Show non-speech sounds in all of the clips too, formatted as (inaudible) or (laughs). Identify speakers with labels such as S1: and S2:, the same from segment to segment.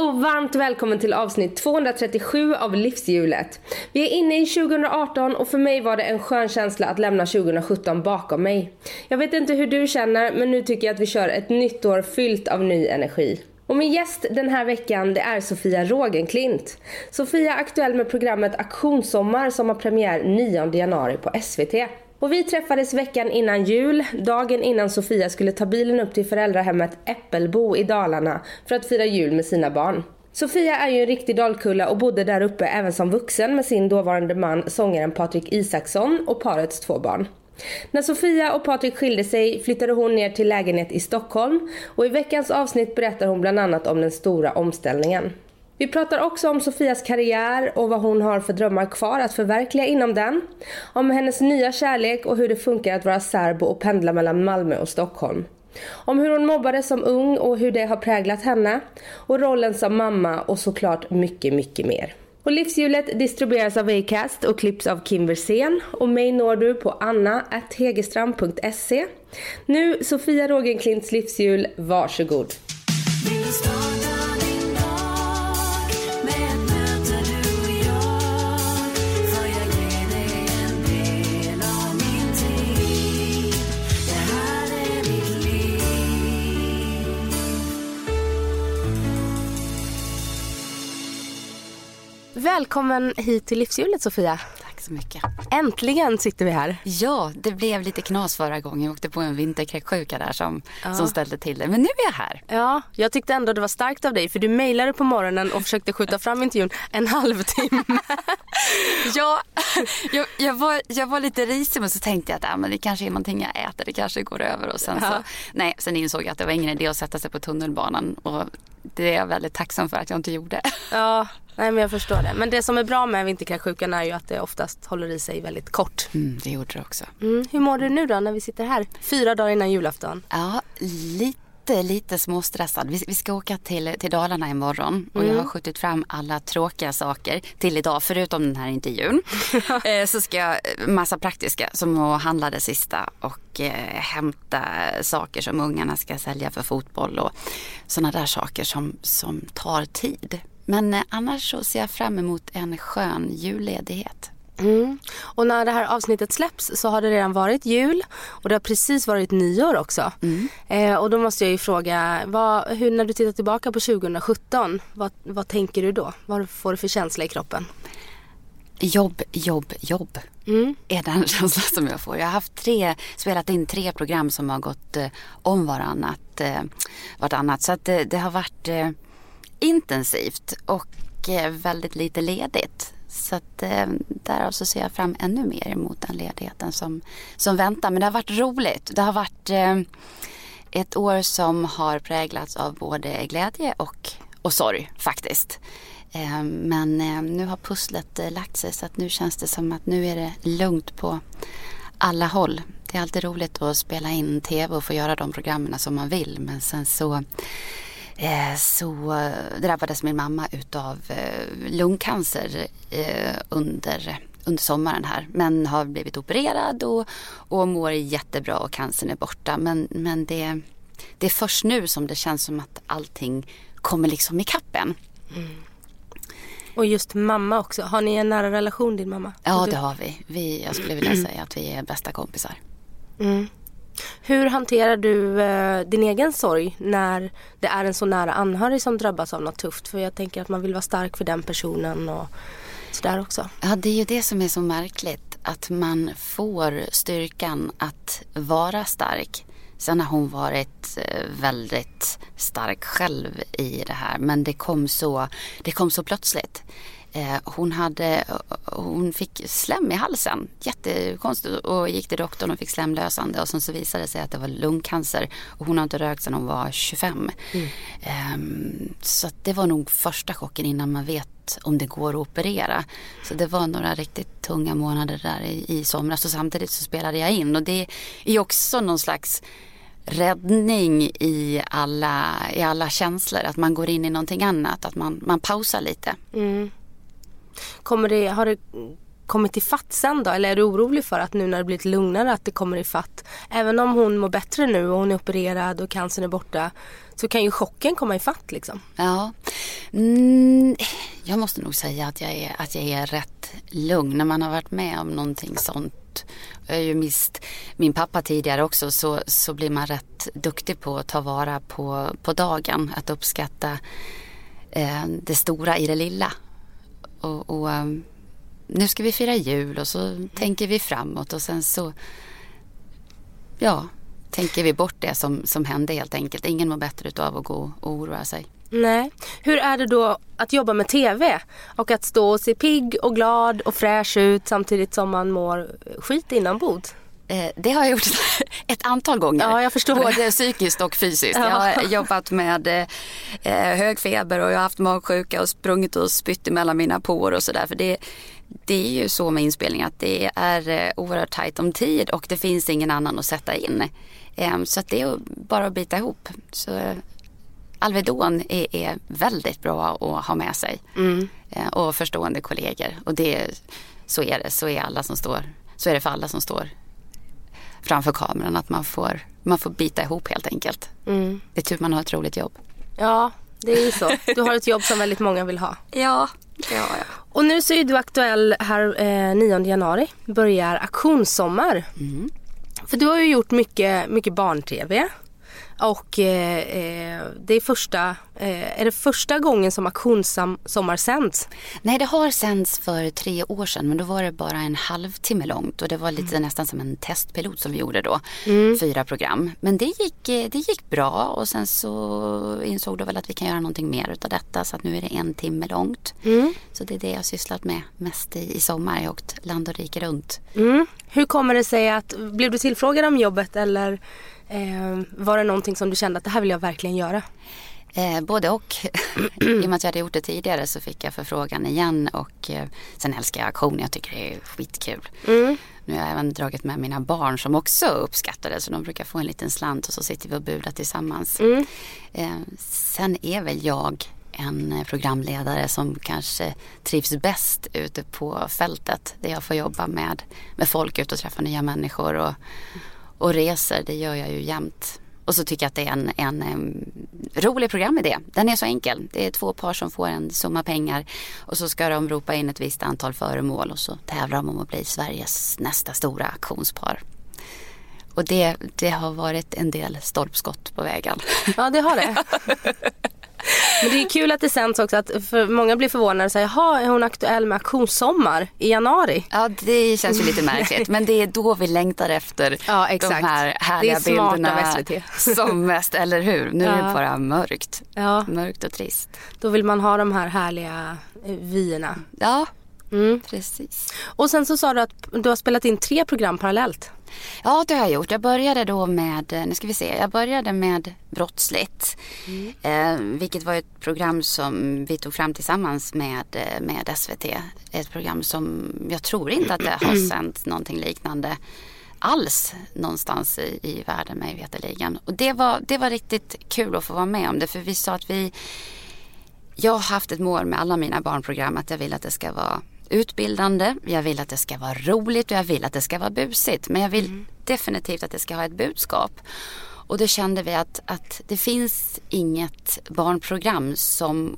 S1: och varmt välkommen till avsnitt 237 av Livshjulet. Vi är inne i 2018 och för mig var det en skön känsla att lämna 2017 bakom mig. Jag vet inte hur du känner men nu tycker jag att vi kör ett nytt år fyllt av ny energi. Och min gäst den här veckan det är Sofia Rogenklint. Sofia är aktuell med programmet Aktionssommar som har premiär 9 januari på SVT. Och vi träffades veckan innan jul, dagen innan Sofia skulle ta bilen upp till föräldrahemmet Äppelbo i Dalarna för att fira jul med sina barn. Sofia är ju en riktig dalkulla och bodde där uppe även som vuxen med sin dåvarande man sångaren Patrik Isaksson och parets två barn. När Sofia och Patrik skilde sig flyttade hon ner till lägenhet i Stockholm och i veckans avsnitt berättar hon bland annat om den stora omställningen. Vi pratar också om Sofias karriär och vad hon har för drömmar kvar att förverkliga inom den. Om hennes nya kärlek och hur det funkar att vara serbo och pendla mellan Malmö och Stockholm. Om hur hon mobbades som ung och hur det har präglat henne. Och rollen som mamma och såklart mycket, mycket mer. Och Livshjulet distribueras av Acast och klipps av Kim Versén. Och mig når du på anna.hegerstrand.se. Nu Sofia Rogenklints livshjul, varsågod. Välkommen hit till Livshjulet Sofia.
S2: Tack så mycket.
S1: Äntligen sitter vi här.
S2: Ja, det blev lite knas förra gången. Jag åkte på en vinterkräksjuka där som, ja. som ställde till det. Men nu är jag här.
S1: Ja, jag tyckte ändå det var starkt av dig för du mejlade på morgonen och försökte skjuta fram intervjun en halvtimme. (laughs)
S2: ja, jag, jag, var, jag var lite risig men så tänkte jag att ja, men det kanske är någonting jag äter. Det kanske går över och sen ja. så. Nej, sen insåg jag att det var ingen idé att sätta sig på tunnelbanan och det är jag väldigt tacksam för att jag inte gjorde. (laughs)
S1: Ja, nej men jag förstår det. Men det som är bra med vinterkräksjukan är ju att det oftast håller i sig väldigt kort.
S2: Mm, det gjorde det också.
S1: Mm. Hur mår du nu då när vi sitter här? Fyra dagar innan julafton.
S2: Ja, lite lite, småstressad. Vi, vi, ska åka till, till Dalarna imorgon och mm. jag har skjutit fram alla tråkiga saker till idag förutom den här intervjun. (laughs) eh, så ska jag eh, massa praktiska som att handla det sista och eh, hämta saker som ungarna ska sälja för fotboll och sådana där saker som, som tar tid. Men eh, annars så ser jag fram emot en skön julledighet.
S1: Mm. Och när det här avsnittet släpps så har det redan varit jul och det har precis varit nyår också. Mm. Eh, och då måste jag ju fråga, vad, hur, när du tittar tillbaka på 2017, vad, vad tänker du då? Vad får du för känsla i kroppen?
S2: Jobb, jobb, jobb mm. är den (laughs) känslan som jag får. Jag har haft tre, spelat in tre program som har gått eh, om varannat, eh, vartannat. Så att det, det har varit eh, intensivt och eh, väldigt lite ledigt. Så att eh, därav så ser jag fram ännu mer emot den ledigheten som, som väntar. Men det har varit roligt. Det har varit eh, ett år som har präglats av både glädje och, och sorg faktiskt. Eh, men eh, nu har pusslet eh, lagt sig så att nu känns det som att nu är det lugnt på alla håll. Det är alltid roligt att spela in tv och få göra de programmen som man vill men sen så så drabbades min mamma utav eh, lungcancer eh, under, under sommaren här. Men har blivit opererad och, och mår jättebra och cancern är borta. Men, men det, det är först nu som det känns som att allting kommer liksom i kappen. Mm.
S1: Och just mamma också. Har ni en nära relation din mamma?
S2: Ja det har vi. vi jag skulle vilja (clears throat) säga att vi är bästa kompisar. Mm.
S1: Hur hanterar du eh, din egen sorg när det är en så nära anhörig som drabbas av något tufft? För jag tänker att man vill vara stark för den personen och sådär också.
S2: Ja, det är ju det som är så märkligt. Att man får styrkan att vara stark. Sen har hon varit eh, väldigt stark själv i det här. Men det kom så, det kom så plötsligt. Eh, hon, hade, hon fick slem i halsen, jättekonstigt och gick till doktorn och fick slemlösande och sen så visade det sig att det var lungcancer och hon har inte rökt sedan hon var 25. Mm. Um, så det var nog första chocken innan man vet om det går att operera. Så det var några riktigt tunga månader där i, i somras och samtidigt så spelade jag in och det är också någon slags räddning i alla, i alla känslor. Att man går in i någonting annat, att man, man pausar lite. Mm.
S1: Kommer det, har det kommit i fatt sen då? Eller är du orolig för att nu när det blivit lugnare att det kommer i fatt? Även om hon mår bättre nu och hon är opererad och cancern är borta så kan ju chocken komma i fatt liksom.
S2: Ja, Mm, jag måste nog säga att jag, är, att jag är rätt lugn när man har varit med om någonting sånt. Jag har ju mist min pappa tidigare också så, så blir man rätt duktig på att ta vara på, på dagen. Att uppskatta eh, det stora i det lilla. Och, och um, nu ska vi fira jul och så tänker vi framåt och sen så ja, tänker vi bort det som, som hände helt enkelt. Ingen mår bättre av att gå och oroa sig.
S3: Nej. Hur är det då att jobba med TV och att stå och se pigg och glad och fräsch ut samtidigt som man mår skit inombords?
S2: Eh, det har jag gjort (laughs) ett antal gånger.
S3: Ja, jag förstår
S2: Både
S3: det.
S2: psykiskt och fysiskt.
S3: Ja.
S2: Jag har jobbat med eh, hög feber och jag har haft magsjuka och sprungit och spytt emellan mina porer och sådär. För det, det är ju så med inspelning att det är eh, oerhört tajt om tid och det finns ingen annan att sätta in. Eh, så det är bara att bita ihop. Så eh, Alvedon är, är väldigt bra att ha med sig.
S3: Mm.
S2: Eh, och förstående kollegor. Och det, så är det. Så är, alla som står, så är det för alla som står framför kameran. Att man får, man får bita ihop helt enkelt.
S3: Mm.
S2: Det är tur man har ett roligt jobb.
S3: Ja, det är ju så. Du har ett jobb som väldigt många vill ha. (laughs)
S2: Ja, ja, ja.
S3: Och nu så är du aktuell här eh, 9 januari. Börjar auktionssommar.
S2: Mm.
S3: För du har ju gjort mycket, mycket barn-tv. Och eh, eh, det är första, eh, är det första gången som auktionssommar sänds?
S2: Nej, det har sänds för tre år sedan men då var det bara en halvtimme långt och det var lite nästan som en testpilot som vi gjorde då. Fyra program. Men det gick, eh, det gick bra och sen så insåg de väl att vi kan göra någonting mer utav detta så att nu är det en timme långt. Så det är det jag har sysslat med mest i, i sommar. Jag har åkt land och rike runt.
S3: Mm. Hur kommer det sig att, blev du tillfrågad om jobbet eller eh, var det någonting som du kände att det här vill jag verkligen göra?
S2: Eh, både och. (clears throat) I och med att jag hade gjort det tidigare så fick jag förfrågan igen och eh, sen älskar jag auktion. Jag tycker det är skitkul.
S3: Mm.
S2: Nu har jag även dragit med mina barn som också uppskattar det så de brukar få en liten slant och så sitter vi och budar tillsammans.
S3: Mm.
S2: Eh, sen är väl jag en eh, programledare som kanske trivs bäst ute på fältet där jag får jobba med, med folk ute och träffa nya människor och, och reser. Det gör jag ju jämt. Och så tycker jag att det är en, en, em, rolig programidé. Den är så enkel. Det är två par som får en summa pengar och så ska de ropa in ett visst antal föremål och så tävlar de om att bli Sveriges nästa stora auktionspar. Och det, det har varit en del stolpskott på vägen.
S3: Ja, det har det. (laughs) Men det är kul att det sänds också. Att för många blir förvånade och säger, jaha, är hon aktuell med auktionssommar i januari?
S2: Ja, det känns ju lite märkligt. Men det är då vi längtar efter
S3: Ja,
S2: de
S3: exakt.
S2: här härliga
S3: Det är smart av
S2: bilderna.
S3: SVT. (laughs)
S2: Som mest, eller hur? Nu är
S3: Ja.
S2: det bara mörkt.
S3: Ja,
S2: Mörkt och trist.
S3: då vill man ha de här härliga eh, vyerna.
S2: Ja,
S3: Mm.
S2: precis.
S3: Och sen så sa du att du har spelat in tre program parallellt.
S2: Ja, det har jag gjort. Jag började då med, nu ska vi se, jag började med Brottsligt. Eh, vilket var ett program som vi tog fram tillsammans med, eh, med SVT. Ett program som jag tror inte att det har (clears throat) sänts någonting liknande alls någonstans i, i världen mig veterligen. Och det var, det var riktigt kul att få vara med om det för vi sa att vi jag har haft ett mål med alla mina barnprogram att jag vill att det ska vara utbildande, jag vill att det ska vara roligt och jag vill att det ska vara busigt. Men jag vill definitivt att det ska ha ett budskap. Och då kände vi att, att det finns inget barnprogram som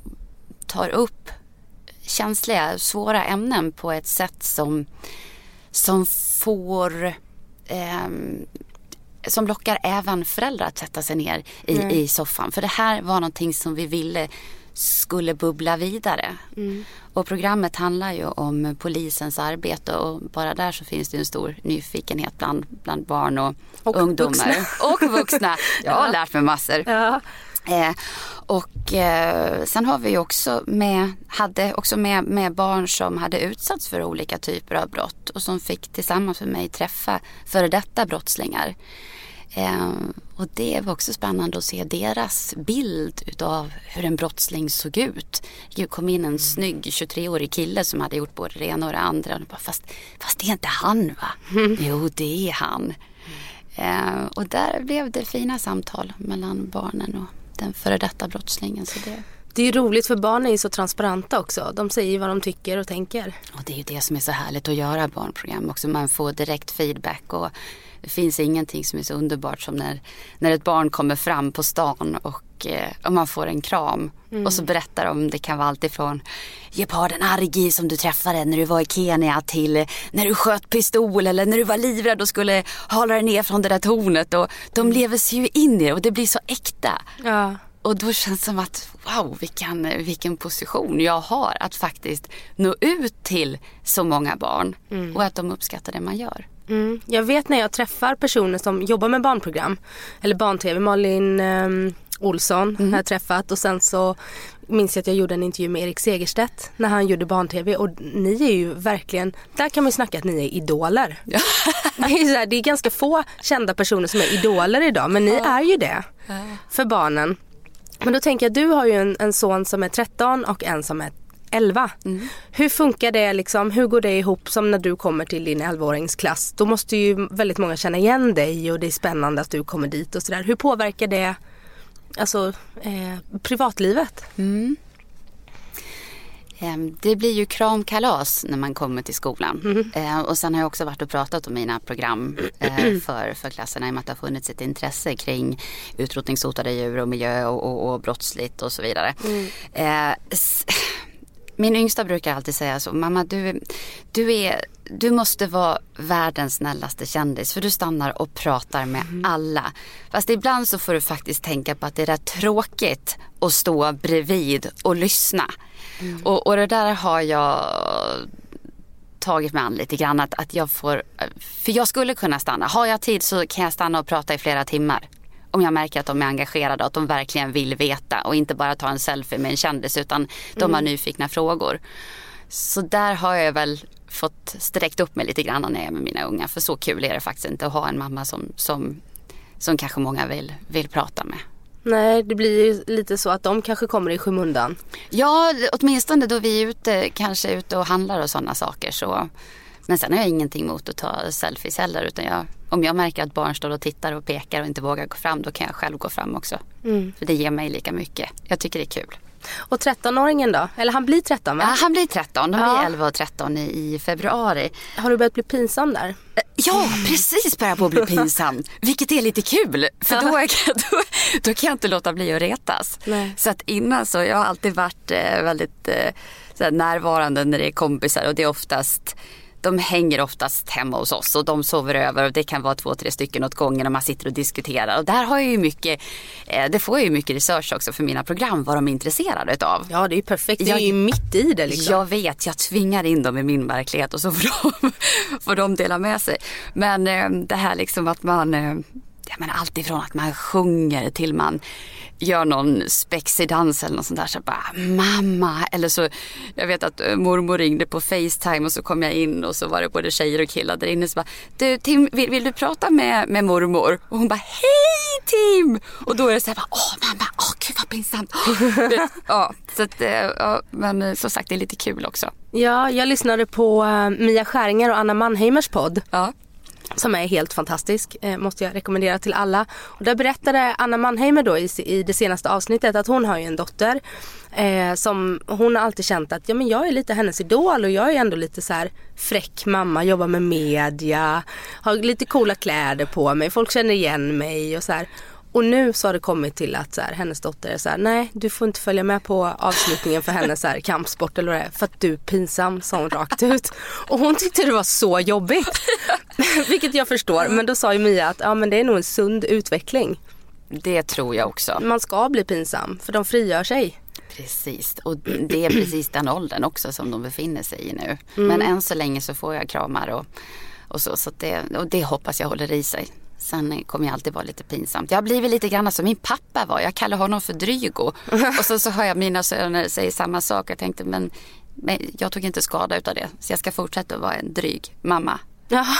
S2: tar upp känsliga, svåra ämnen på ett sätt som, som får ehm, som lockar även föräldrar att sätta sig ner i, i soffan. För det här var någonting som vi ville skulle bubbla vidare. Och programmet handlar ju om polisens arbete och bara där så finns det en stor nyfikenhet bland, bland barn och,
S3: Och
S2: ungdomar.
S3: vuxna. (laughs)
S2: Och vuxna. Jag har lärt mig massor.
S3: Ja.
S2: Eh, och eh, sen har vi också med, hade också med, med barn som hade utsatts för olika typer av brott och som fick tillsammans med mig träffa före detta brottslingar. Eh, och det var också spännande att se deras bild utav hur en brottsling såg ut. Det kom in en snygg 23-årig kille som hade gjort både det ena och det andra. Och bara, fast, fast det är inte han va? Jo det är han. Eh, och där blev det fina samtal mellan barnen och den före detta brottslingen. Så det,
S3: Det är ju roligt för barn är så transparenta också. De säger vad de tycker och tänker.
S2: Och det är ju det som är så härligt att göra barnprogram också. Man får direkt feedback och det finns ingenting som är så underbart som när, när ett barn kommer fram på stan och, eh, och man får en kram. Mm. Och så berättar de, det kan vara alltifrån geparden Argi som du träffade när du var i Kenya till när du sköt pistol eller när du var livrädd och skulle hala dig ner från det där tornet. Och de lever sig ju in i det och det blir så äkta.
S3: Ja.
S2: Och då känns det som att wow, vilken, vilken position jag har att faktiskt nå ut till så många barn mm. och att de uppskattar det man gör.
S3: Mm. Jag vet när jag träffar personer som jobbar med barnprogram eller barn-tv, Malin um, Olsson mm. har jag träffat och sen så minns jag att jag gjorde en intervju med Erik Segerstedt när han gjorde barn-tv och ni är ju verkligen, där kan man ju snacka att ni är idoler. (laughs) Ja. det, är här, det är ganska få kända personer som är idoler idag men ni ja. är ju det för barnen. Men då tänker jag, du har ju en, en son som är 13 och en som är 11. Mm. Hur funkar det liksom, hur går det ihop som när du kommer till din 11-åringsklass? Då måste ju väldigt många känna igen dig och det är spännande att du kommer dit och sådär. Hur påverkar det alltså, eh, privatlivet?
S2: Mm. Ehm, det blir ju kramkalas när man kommer till skolan. Mm. Och sen har jag också varit och pratat om mina program eh, (clears throat) för, för klasserna i och med att det har funnits ett intresse kring utrotningshotade djur och miljö och, och, och brottsligt och så vidare. Mm. Eh, min yngsta brukar alltid säga så, mamma du, du, är, du måste vara världens snällaste kändis för du stannar och pratar med mm. alla. Fast ibland så får du faktiskt tänka på att det är rätt tråkigt att stå bredvid och lyssna. Mm. Och, och det där har jag tagit mig an lite grann att, att jag får, för jag skulle kunna stanna. Har jag tid så kan jag stanna och prata i flera timmar om jag märker att de är engagerade och att de verkligen vill veta och inte bara ta en selfie med en kändis utan de mm. har nyfikna frågor. Så där har jag väl fått sträckt upp mig lite grann när jag är med mina unga för så kul är det faktiskt inte att ha en mamma som, som, som kanske många vill, vill prata med.
S3: Nej, det blir ju lite så att de kanske kommer i skymundan.
S2: Ja, åtminstone då vi är ute, kanske ute och handlar och sådana saker. Så. Men sen har jag ingenting emot att ta selfies heller. Utan jag, om jag märker att barn står och tittar och pekar och inte vågar gå fram, då kan jag själv gå fram också. Mm. För det ger mig lika mycket. Jag tycker det är kul.
S3: Och 13-åringen då? Eller han blir 13 va?
S2: Ja, han blir 13. De ja. blir 11 och 13 i, i, februari.
S3: Har du börjat bli pinsam där?
S2: Eh, ja, precis börjat på att bli (laughs) pinsam. Vilket är lite kul. För då, då, då, kan jag inte låta bli att retas. Nej. Så att innan så, jag har alltid varit eh, väldigt eh, närvarande när det är kompisar och det är oftast de hänger oftast hemma hos oss och de sover över och det kan vara två, tre stycken åt gången och man sitter och diskuterar. Och där har jag ju mycket, eh, det får jag ju mycket research också för mina program, vad de är intresserade av.
S3: Ja det är ju perfekt, det är jag, ju mitt i det liksom.
S2: Jag vet, jag tvingar in dem i min verklighet och så får de, (laughs) får de dela med sig. Men eh, det här liksom att man, eh, ja, men allt ifrån att man sjunger till man gör någon spexig dans eller något sånt där så bara mamma. Eller så jag vet att eh, mormor ringde på Facetime och så kom jag in och så var det både tjejer och killar där inne så bara du Tim vill, vill du prata med, med mormor? Och hon bara hej Tim! Och då är det så här bara åh mamma åh gud vad pinsamt. (laughs) Ja så att, eh, ja, men eh, som sagt det är lite kul också.
S3: Ja jag lyssnade på Mia Skäringer och Anna Mannheimers podd.
S2: Ja
S3: som är helt fantastisk, eh, måste jag rekommendera till alla. Och där berättade Anna Mannheimer då i, i det senaste avsnittet att hon har ju en dotter eh, som hon har alltid känt att ja, men jag är lite hennes idol och jag är ändå lite så här fräck mamma, jobbar med media, har lite coola kläder på mig, folk känner igen mig och så här. Och nu så har det kommit till att så här, hennes dotter är så här, nej du får inte följa med på avslutningen för hennes så här, kampsport eller vad det är, för att du är pinsam, sa hon rakt ut. Och hon tyckte det var så jobbigt. (laughs) Vilket jag förstår, men då sa ju Mia att ja, men det är nog en sund utveckling.
S2: Det tror jag också.
S3: Man ska bli pinsam, för de frigör sig.
S2: Precis, och det är precis den åldern också som de befinner sig i nu. Mm. Men än så länge så får jag kramar och, och så, så det, och det hoppas jag håller i sig. Sen kommer jag alltid vara lite pinsamt. Jag har blivit lite grann som min pappa var. Jag kallar honom för Drygo. (laughs) Och så, så hör jag mina söner säga samma sak. Jag tänkte men, men jag tog inte skada av det. Så jag ska fortsätta att vara en dryg mamma. Ja. (laughs)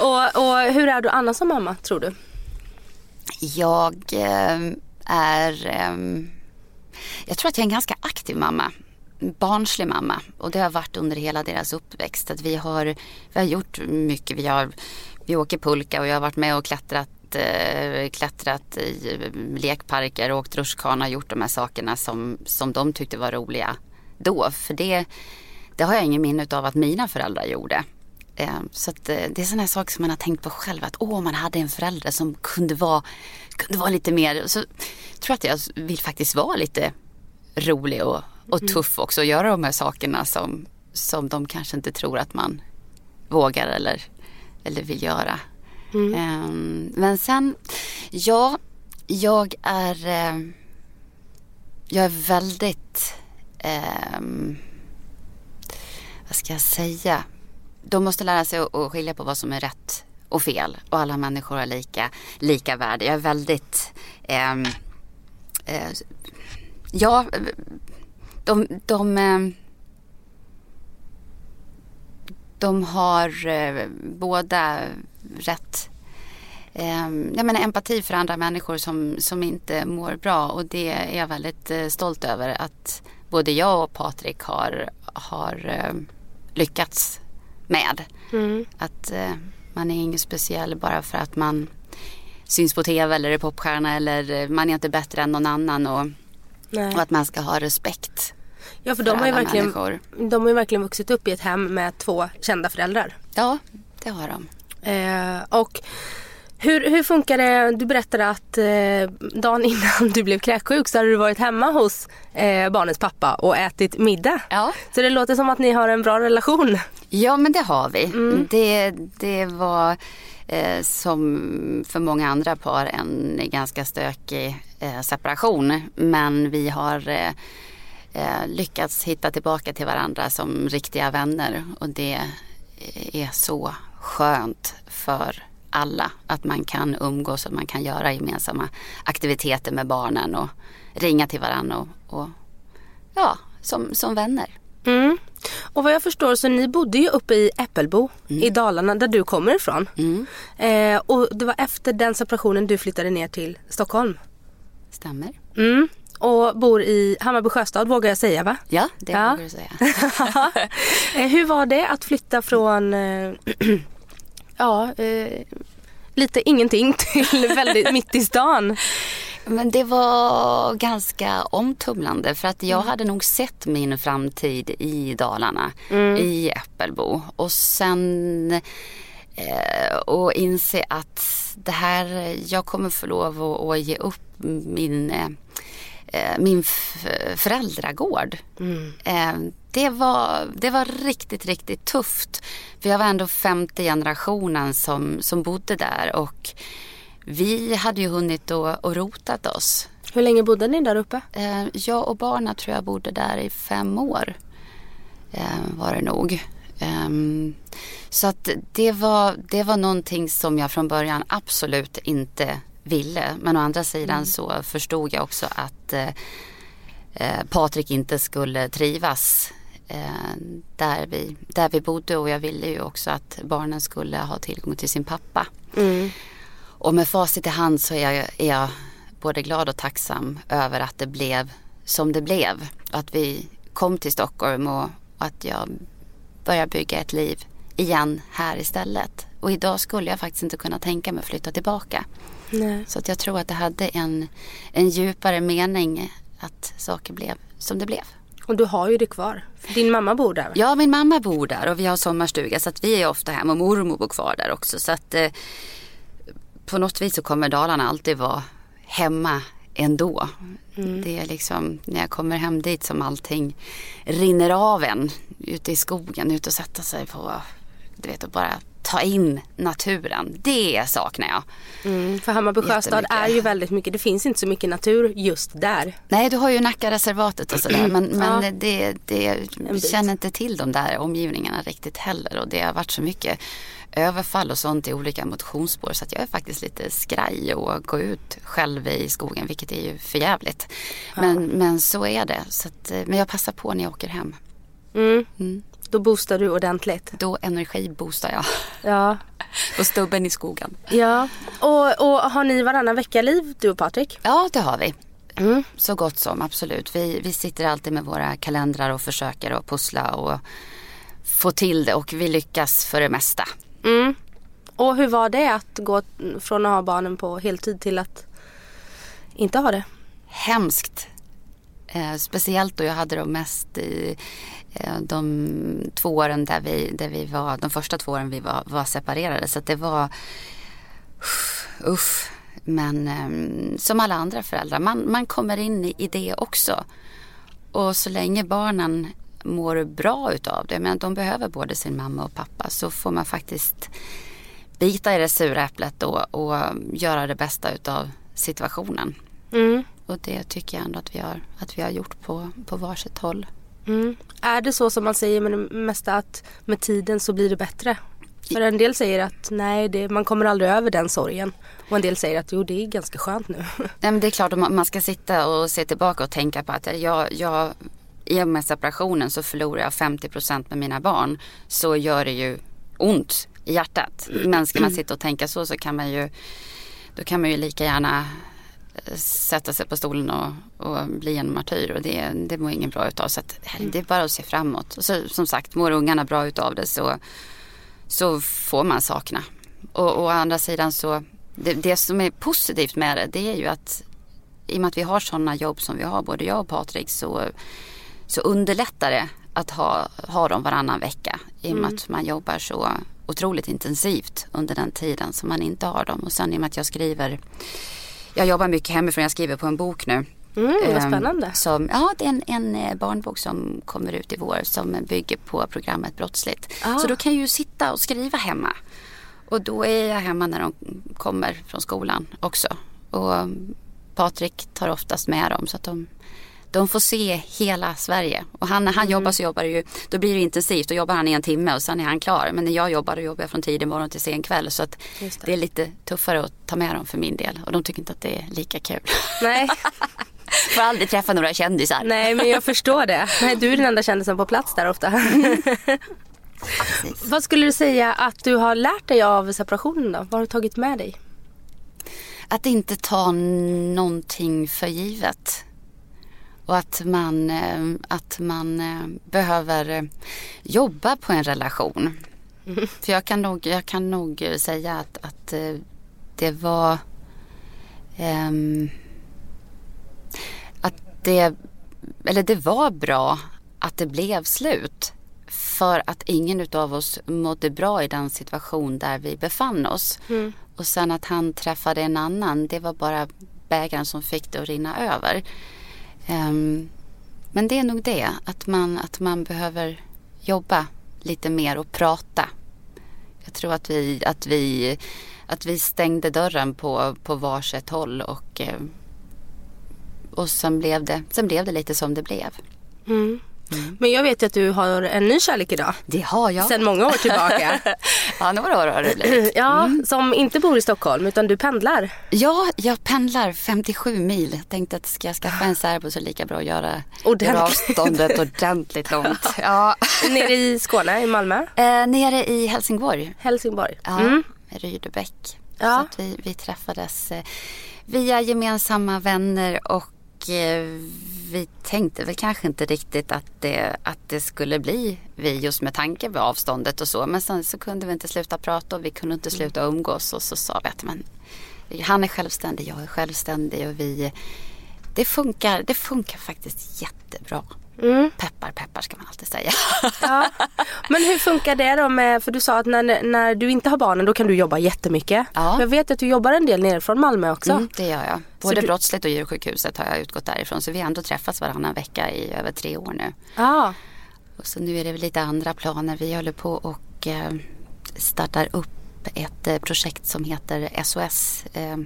S3: och, och hur är du annars som mamma tror du?
S2: Jag eh, är... Eh, jag tror att jag är en ganska aktiv mamma barnslig mamma och det har varit under hela deras uppväxt. Att vi, har, vi har gjort mycket. Vi har vi åker pulka och jag har varit med och klättrat eh, klättrat i lekparker, åkt rutschkana och gjort de här sakerna som, som de tyckte var roliga då. För det, det har jag ingen minne av att mina föräldrar gjorde. Eh, så eh, det är sådana saker som man har tänkt på själv. Att åh, man hade en förälder som kunde vara, kunde vara lite mer. Så tror jag att jag vill faktiskt vara lite rolig och, och mm. tuff också. Och göra de här sakerna som, som de kanske inte tror att man vågar eller, eller vill göra. Mm. Um, men sen, ja, jag är, uh, jag är väldigt, um, vad ska jag säga? De måste lära sig att skilja på vad som är rätt och fel och alla människor har lika, lika värde. Jag är väldigt, um, uh, ja, de, de de har eh, båda rätt. Eh, jag menar, empati för andra människor som, som inte mår bra. Och det är jag väldigt eh, stolt över att både jag och Patrik har, har eh, lyckats med. Mm. Att eh, man är inget speciell bara för att man syns på tv eller är popstjärna eller man är inte bättre än någon annan. Och, och att man ska ha respekt
S3: Ja för de har, ju verkligen, de har ju verkligen vuxit upp i ett hem med två kända föräldrar.
S2: Ja det har de.
S3: Eh, och hur, hur funkar det? Du berättade att eh, dagen (laughs) innan du blev kräksjuk så hade du varit hemma hos eh, barnens pappa och ätit middag.
S2: Ja.
S3: Så det låter som att ni har en bra relation.
S2: Ja men det har vi. Mm. Det, det var eh, som för många andra par en ganska stökig eh, separation. Men vi har eh, lyckats hitta tillbaka till varandra som riktiga vänner. Och det är så skönt för alla att man kan umgås och man kan göra gemensamma aktiviteter med barnen och ringa till varandra och, och ja, som, som vänner.
S3: Mm. Och vad jag förstår så ni bodde ju uppe i Äppelbo mm. i Dalarna där du kommer ifrån. Mm. Eh, och det var efter den separationen du flyttade ner till Stockholm.
S2: Stämmer.
S3: Mm och bor i Hammarby sjöstad vågar jag säga va?
S2: Ja, det ja. vågar du säga. (laughs)
S3: Eh, hur var det att flytta från eh, (clears throat) ja, eh, lite ingenting (laughs) till väldigt mitt i stan?
S2: Men det var ganska omtumlande för att jag mm. hade nog sett min framtid i Dalarna, mm. i Äppelbo. Och sen eh, och inse att det här, jag kommer få lov att, att ge upp min eh, Eh, min föräldragård. Mm. Eh, det, var, det var riktigt, riktigt tufft. För jag var ändå femte generationen som, som bodde där och vi hade ju hunnit och, och rotat oss.
S3: Hur länge bodde ni där uppe?
S2: Eh, jag och barnen tror jag bodde där i fem år. Var det nog. Ehm, så att det var, det var någonting som jag från början absolut inte ville. Men å andra sidan mm. så förstod jag också att eh, eh, Patrik inte skulle trivas eh, där, vi, där vi bodde och jag ville ju också att barnen skulle ha tillgång till sin pappa. Mm. Och med facit i hand så är jag, är jag både glad och tacksam över att det blev som det blev. Att vi kom till Stockholm och att jag började bygga ett liv igen här istället. Och idag skulle jag faktiskt inte kunna tänka mig att flytta tillbaka. Nej. Så att jag tror att det hade en, en djupare mening att saker blev som det blev.
S3: Och du har ju det kvar. Din mamma bor där?
S2: Ja, min mamma bor där och vi har sommarstuga så att vi är ofta hemma och mormor bor kvar där också. Så att eh, på något vis så kommer Dalarna alltid vara hemma ändå. Mm. Det är liksom när jag kommer hem dit som allting rinner av en ute i skogen, ute och sätta sig på, du vet, och bara ta in naturen. Det saknar jag.
S3: Mm, för Hammarby sjöstad är ju väldigt mycket, det finns inte så mycket natur just där.
S2: Nej, du har ju Nackareservatet och sådär men, men ja. det, det känner inte till de där omgivningarna riktigt heller och det har varit så mycket överfall och sånt i olika motionsspår så att jag är faktiskt lite skraj och gå ut själv i skogen vilket är ju förjävligt. Ja. Men, men så är det. Så att, men jag passar på när jag åker hem.
S3: Mm. Mm. Då boostar du ordentligt.
S2: Då energiboostar jag.
S3: Ja. (laughs)
S2: och stubben i skogen.
S3: Ja. Och, och har ni varannan vecka-liv du och Patrik?
S2: Ja det har vi. Mm. Så gott som, absolut. Vi, vi sitter alltid med våra kalendrar och försöker att pussla och få till det och vi lyckas för det mesta.
S3: Mm. Och hur var det att gå från att ha barnen på heltid till att inte ha det?
S2: Hemskt. Eh, speciellt då jag hade dem mest i eh, de två åren där vi, där vi var, de första två åren vi var, var separerade. Så det var uff, uff. Men eh, som alla andra föräldrar, man, man kommer in i det också. Och så länge barnen mår bra utav det, men de behöver både sin mamma och pappa, så får man faktiskt bita i det sura äpplet då och göra det bästa utav situationen. Mm. Och det tycker jag ändå att vi har, att vi har gjort på, på varsitt håll.
S3: Mm. Är det så som man säger med det mesta att med tiden så blir det bättre? För en del säger att nej, det, man kommer aldrig över den sorgen. Och en del säger att jo, det är ganska skönt nu. (laughs)
S2: Nej, men det är klart, man ska sitta och se tillbaka och tänka på att jag, jag i och med separationen så förlorar jag 50 procent med mina barn. Så gör det ju ont i hjärtat. Men ska man sitta och tänka så så kan man ju då kan man ju lika gärna sätta sig på stolen och, och bli en martyr och det, det mår ingen bra utav. Så att, det är bara att se framåt. Och så, som sagt, mår ungarna bra utav det så, så får man sakna. Och, och å andra sidan så, det, det som är positivt med det, det är ju att i och med att vi har sådana jobb som vi har, både jag och Patrik, så, så underlättar det att ha, ha dem varannan vecka. I och med mm. att man jobbar så otroligt intensivt under den tiden som man inte har dem. Och sen i och med att jag skriver, jag jobbar mycket hemifrån, jag skriver på en bok nu.
S3: Mm, vad ehm, spännande.
S2: Som, ja, det är en, en eh, barnbok som kommer ut i vår som bygger på programmet Brottsligt. Ah. Så då kan jag ju sitta och skriva hemma. Och då är jag hemma när de kommer från skolan också. Och Patrik tar oftast med dem så att de de får se hela Sverige. Och han, när han mm. jobbar så jobbar det ju, då blir det intensivt. Då jobbar han i en timme och sen är han klar. Men när jag jobbar då jobbar jag från tidig morgon till sen kväll. Så att det. det. är lite tuffare att ta med dem för min del. Och de tycker inte att det är lika kul.
S3: Nej. (laughs)
S2: Får aldrig träffa några kändisar.
S3: Nej men jag förstår det. Nej, du är den enda kändisen på plats där ofta. Vad skulle du säga att du har lärt dig av separationen då? Vad har du tagit med dig?
S2: Att inte ta någonting för givet. Och att man, eh, att man eh, behöver eh, jobba på en relation. Mm. För jag kan nog, jag kan nog säga att, att det var um, att det, eller det var bra att det blev slut. För att ingen av oss mådde bra i den situation där vi befann oss. Mm. Och sen att han träffade en annan, det var bara bägaren som fick det att rinna över. Um, men det är nog det, att man, att man behöver jobba lite mer och prata. Jag tror att vi, att vi, att vi stängde dörren på, på varsitt håll och, eh, och sen, blev det, sen blev det lite som det blev.
S3: Mm. Mm. Men jag vet ju att du har en ny kärlek idag.
S2: Det har jag.
S3: Sen många år tillbaka. (laughs)
S2: ja, några år har det blivit. (clears throat)
S3: Ja, mm. som inte bor i Stockholm utan du pendlar.
S2: Ja, jag pendlar 57 mil. Jag tänkte att ska jag skaffa en särbo så är det lika bra att göra, göra avståndet ordentligt (laughs) långt.
S3: Ja. (laughs) nere i Skåne, i Malmö?
S2: Eh, nere i Helsingborg.
S3: Helsingborg.
S2: Ja, mm. Rydebäck. Ja. Så vi, vi träffades eh, via gemensamma vänner och vi tänkte väl kanske inte riktigt att det, att det skulle bli vi just med tanke på avståndet och så. Men sen så kunde vi inte sluta prata och vi kunde inte sluta umgås och så sa vi att men, han är självständig, jag är självständig och vi det funkar, det funkar faktiskt jättebra. Mm. Peppar peppar ska man alltid säga.
S3: Ja. Men hur funkar det då med, för du sa att när, när du inte har barnen då kan du jobba jättemycket. Ja. Jag vet att du jobbar en del nerifrån Malmö också. Mm,
S2: det gör jag. Både du... brottsligt och djursjukhuset har jag utgått därifrån. Så vi har ändå träffats varannan vecka i över tre år nu.
S3: Ja.
S2: Och så nu är det lite andra planer. Vi håller på och eh, startar upp ett eh, projekt som heter SOS. Eh,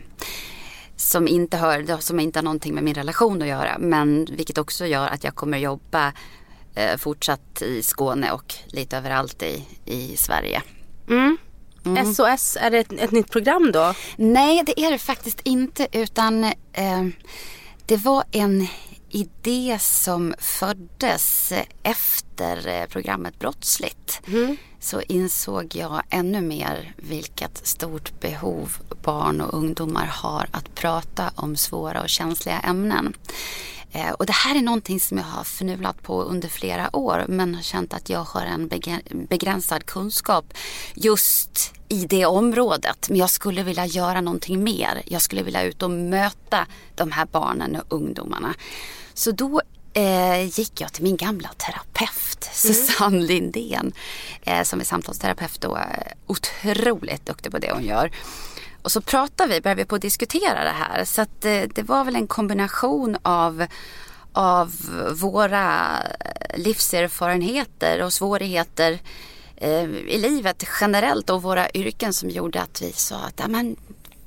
S2: som inte, hör, som inte har någonting med min relation att göra. Men vilket också gör att jag kommer jobba eh, fortsatt i Skåne och lite överallt i, i Sverige.
S3: Mm. Mm. SOS, är det ett, ett, nytt program då?
S2: Nej, det är det faktiskt inte. Utan eh, det var en idé som föddes efter eh, programmet Brottsligt. Mm så insåg jag ännu mer vilket stort behov barn och ungdomar har att prata om svåra och känsliga ämnen. Eh, och det här är någonting som jag har förnulat på under flera år men har känt att jag har en begränsad kunskap just i det området. Men jag skulle vilja göra någonting mer. Jag skulle vilja ut och möta de här barnen och ungdomarna. Så då eh, gick jag till min gamla terapeut mm. Susanne Lindén eh, som är samtalsterapeut och otroligt duktig på det hon gör. Och så pratade vi, började vi på att diskutera det här. Så att det, det var väl en kombination av, av våra livserfarenheter och svårigheter eh, i livet generellt och våra yrken som gjorde att vi sa att men,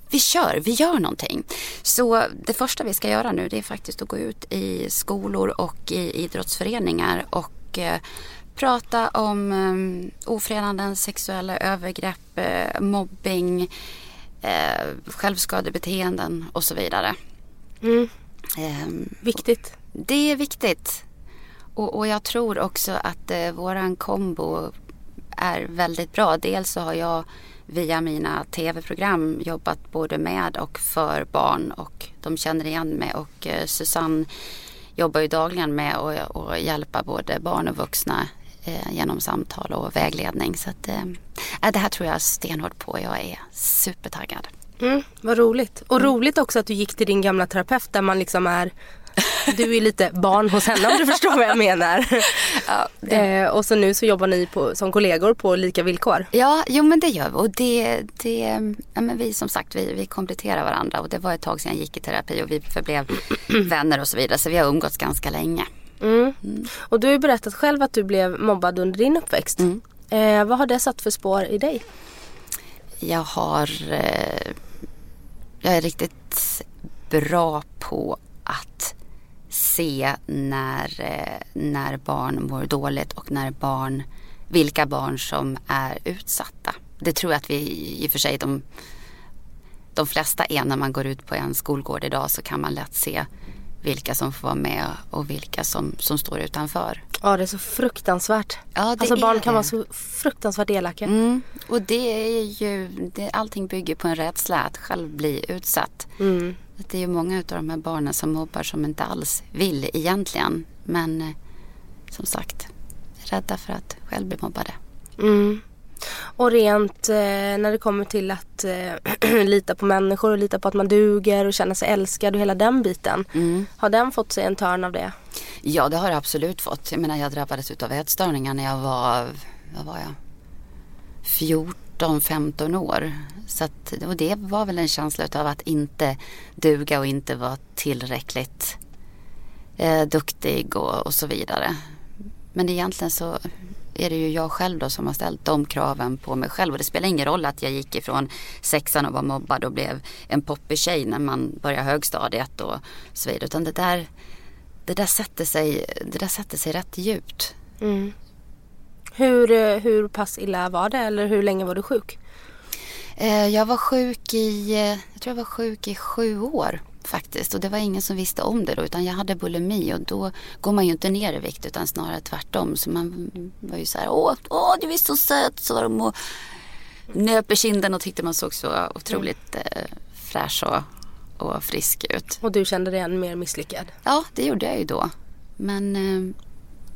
S2: vi kör, vi gör någonting. Så det första vi ska göra nu det är faktiskt att gå ut i skolor och i idrottsföreningar och eh, prata om eh, ofredanden, sexuella övergrepp, eh, mobbing, eh, självskadebeteenden och så vidare.
S3: Mm. Eh, viktigt.
S2: Det är viktigt. Och, och jag tror också att eh, våran kombo är väldigt bra. Dels så har jag via mina tv-program jobbat både med och för barn och de känner igen mig och eh, Susanne jobbar ju dagligen med att hjälpa både barn och vuxna eh, genom samtal och vägledning. Så att, eh, det här tror jag stenhårt på. Jag är supertaggad.
S3: Mm, vad roligt. Och mm. roligt också att du gick till din gamla terapeut där man liksom är du är lite barn hos henne om du förstår vad jag menar. Ja, det... eh, och så nu så jobbar ni på, som kollegor på lika villkor.
S2: Ja, jo men det gör vi. Och det, det, ja, men vi som sagt vi, vi kompletterar varandra. Och det var ett tag sedan jag gick i terapi och vi förblev (clears throat) vänner och så vidare. Så vi har umgåtts ganska länge.
S3: Mm. Mm. Och du har ju berättat själv att du blev mobbad under din uppväxt. Mm. Eh, vad har det satt för spår i dig?
S2: Jag har eh, Jag är riktigt bra på att se när, eh, när barn mår dåligt och när barn, vilka barn som är utsatta. Det tror jag att vi i och för sig de, de flesta är när man går ut på en skolgård idag så kan man lätt se vilka som får vara med och vilka som, som står utanför.
S3: Ja det är så fruktansvärt. Ja, alltså barn kan det. vara så fruktansvärt elaka.
S2: Mm. Och det är ju, det, allting bygger på en rädsla att själv bli utsatt. Mm. Det är ju många av de här barnen som mobbar som inte alls vill egentligen. Men eh, som sagt, rädda för att själv bli mobbade.
S3: Mm. Och rent eh, när det kommer till att eh, (clears throat) lita på människor och lita på att man duger och känna sig älskad och hela den biten. Mm. Har den fått sig en törn av det?
S2: Ja det har det absolut fått. Jag menar jag drabbades av ätstörningar när jag var, vad var jag? 14-15 år. Så att, och det var väl en känsla av att inte duga och inte vara tillräckligt eh, duktig och, och så vidare. Men egentligen så är det ju jag själv då som har ställt de kraven på mig själv. Och det spelar ingen roll att jag gick ifrån sexan och var mobbad och blev en poppig tjej när man börjar högstadiet och så vidare. Utan det där, det där, sätter, sig, det där sätter sig rätt djupt. Mm.
S3: Hur, eh, hur pass illa var det eller hur länge var du sjuk?
S2: Eh, jag var sjuk i, eh, jag tror jag var sjuk i sju år faktiskt. Och det var ingen som visste om det då utan jag hade bulimi och då går man ju inte ner i vikt utan snarare tvärtom. Så man var ju så här, åh, åh du är så söt, sa de och nöp i kinden och tyckte man såg så otroligt eh, fräsch och, och frisk ut.
S3: Och du kände dig än mer misslyckad?
S2: Ja, det gjorde jag ju då. Men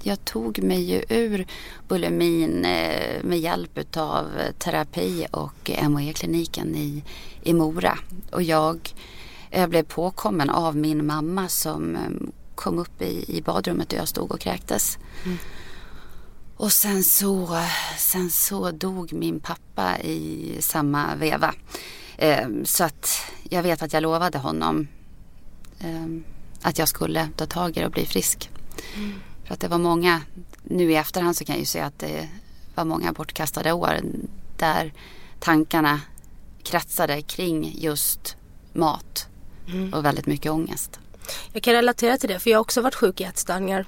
S2: jag tog mig ju ur bulimin eh, med hjälp av terapi och MHE-kliniken i, i Mora. Och jag jag blev påkommen av min mamma som eh, kom upp i, i badrummet där jag stod och kräktes. Mm. Och sen så, sen så dog min pappa i samma veva. Eh, så att jag vet att jag lovade honom eh, att jag skulle ta tag i det och bli frisk. Mm. För att det var många, nu i efterhand så kan jag ju säga att det var många bortkastade år där tankarna kretsade kring just mat mm. och väldigt mycket ångest.
S3: Jag kan relatera till det för jag har också varit sjuk i ätstörningar.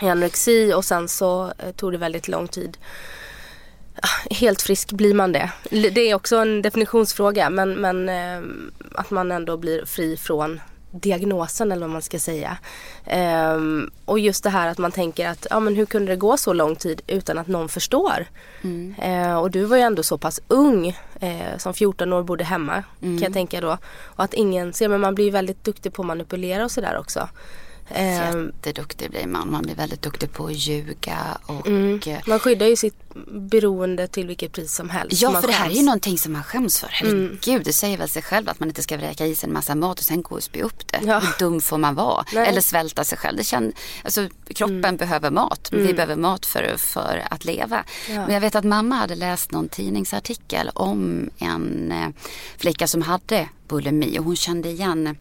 S3: I anorexi och sen så eh, tog det väldigt lång tid. Ah, helt frisk blir man det. Det är också en definitionsfråga men, men eh, att man ändå blir fri från diagnosen eller vad man ska säga. Um, och just det här att man tänker att ja, men hur kunde det gå så lång tid utan att någon förstår? Mm. Uh, och du var ju ändå så pass ung uh, som 14 år bodde hemma mm. kan jag tänka då. Och att ingen ser men man blir väldigt duktig på att manipulera och sådär också.
S2: Ehm, Jätteduktig blir man. Man blir väldigt duktig på att ljuga. Och,
S3: mm. Eh, man skyddar ju sitt beroende till vilket pris som helst.
S2: Ja, för det här är ju någonting som man skäms för. Herregud, mm. det säger väl sig själv att man inte ska vräka i sig en massa mat och sen gå och spy upp det. Ja. Hur dum får man vara? Nej. Eller svälta sig själv. Det känns, alltså, kroppen mm. behöver mat. Vi mm. behöver mat för, för att leva. Ja. Men jag vet att mamma hade läst någon tidningsartikel om en eh, flicka som hade bulimi och hon kände igen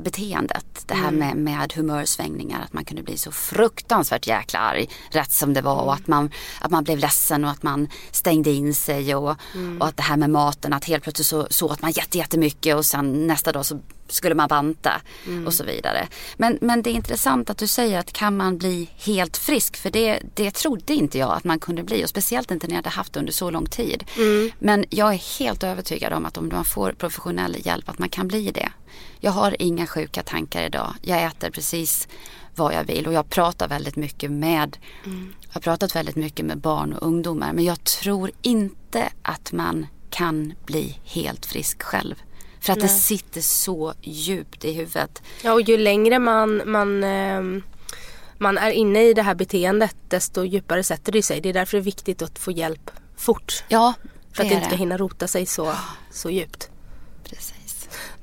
S2: beteendet. Det här mm. med, med humörsvängningar, att man kunde bli så fruktansvärt jäkla arg rätt som det var och att man, att man blev ledsen och att man stängde in sig och, mm. och att det här med maten, att helt plötsligt så, så åt man jättemycket och sen nästa dag så skulle man banta mm. och så vidare. Men, men det är intressant att du säger att kan man bli helt frisk? För det, det trodde inte jag att man kunde bli och speciellt inte när jag hade haft det under så lång tid. Mm. Men jag är helt övertygad om att om man får professionell hjälp att man kan bli det. Jag har inga sjuka tankar idag. Jag äter precis vad jag vill och jag pratar väldigt mycket med mm. Jag har pratat väldigt mycket med barn och ungdomar men jag tror inte att man kan bli helt frisk själv. För att Nej. det sitter så djupt i huvudet.
S3: Ja och ju längre man, man, eh, man är inne i det här beteendet desto djupare sätter det sig. Det är därför det är viktigt att få hjälp fort.
S2: Ja,
S3: För att det inte ska hinna rota sig så, så djupt.
S2: Precis.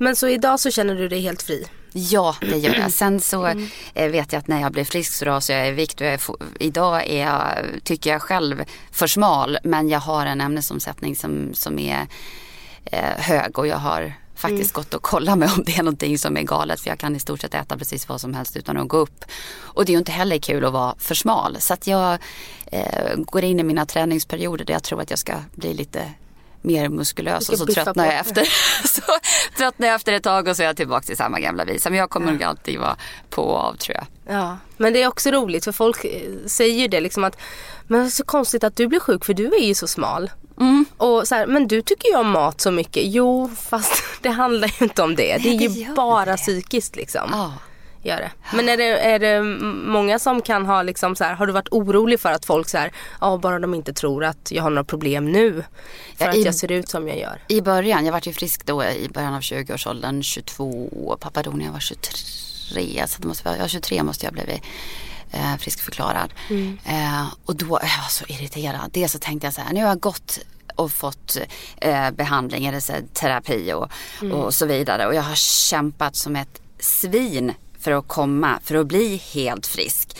S3: Men så idag så känner du dig helt fri?
S2: Ja, det gör jag. Sen så mm. Eh, vet jag att när jag blir frisk så rasar jag i vikt. Jag är, idag är jag, tycker jag själv, för smal. Men jag har en ämnesomsättning som, som är eh, hög och jag har faktiskt mm. gått och kollat mig om det är någonting som är galet. För jag kan i stort sett äta precis vad som helst utan att gå upp. Och det är ju inte heller kul att vara för smal. Så att jag eh, går in i mina träningsperioder där jag tror att jag ska bli lite mer muskulös och så tröttnar jag efter. (laughs) så tröttnar jag efter ett tag och så är jag tillbaka till samma gamla visa. Men jag kommer ja. nog alltid vara på och av tror jag.
S3: Ja, men det är också roligt för folk säger ju det liksom att men det är så konstigt att du blir sjuk för du är ju så smal. Mm. Och så här, men du tycker ju om mat så mycket. Jo, fast (laughs) det handlar ju inte om det. Det är ju bara psykiskt liksom. Oh. Gör det. Men är det, är det många som kan ha liksom så här, har du varit orolig för att folk så här, ja bara de inte tror att jag har några problem nu. För ja, att jag ser ut som jag gör.
S2: I början, jag var ju frisk då i början av 20-årsåldern, 22, pappa dog när jag var 23. Så det måste vara, ja 23 måste jag ha blivit eh, friskförklarad. Mm. Eh, och då jag var jag så irriterad. Dels så tänkte jag så här, nu har jag gått och fått eh, behandling eller så, terapi och, mm. och så vidare. Och jag har kämpat som ett svin för att komma, för att bli helt frisk.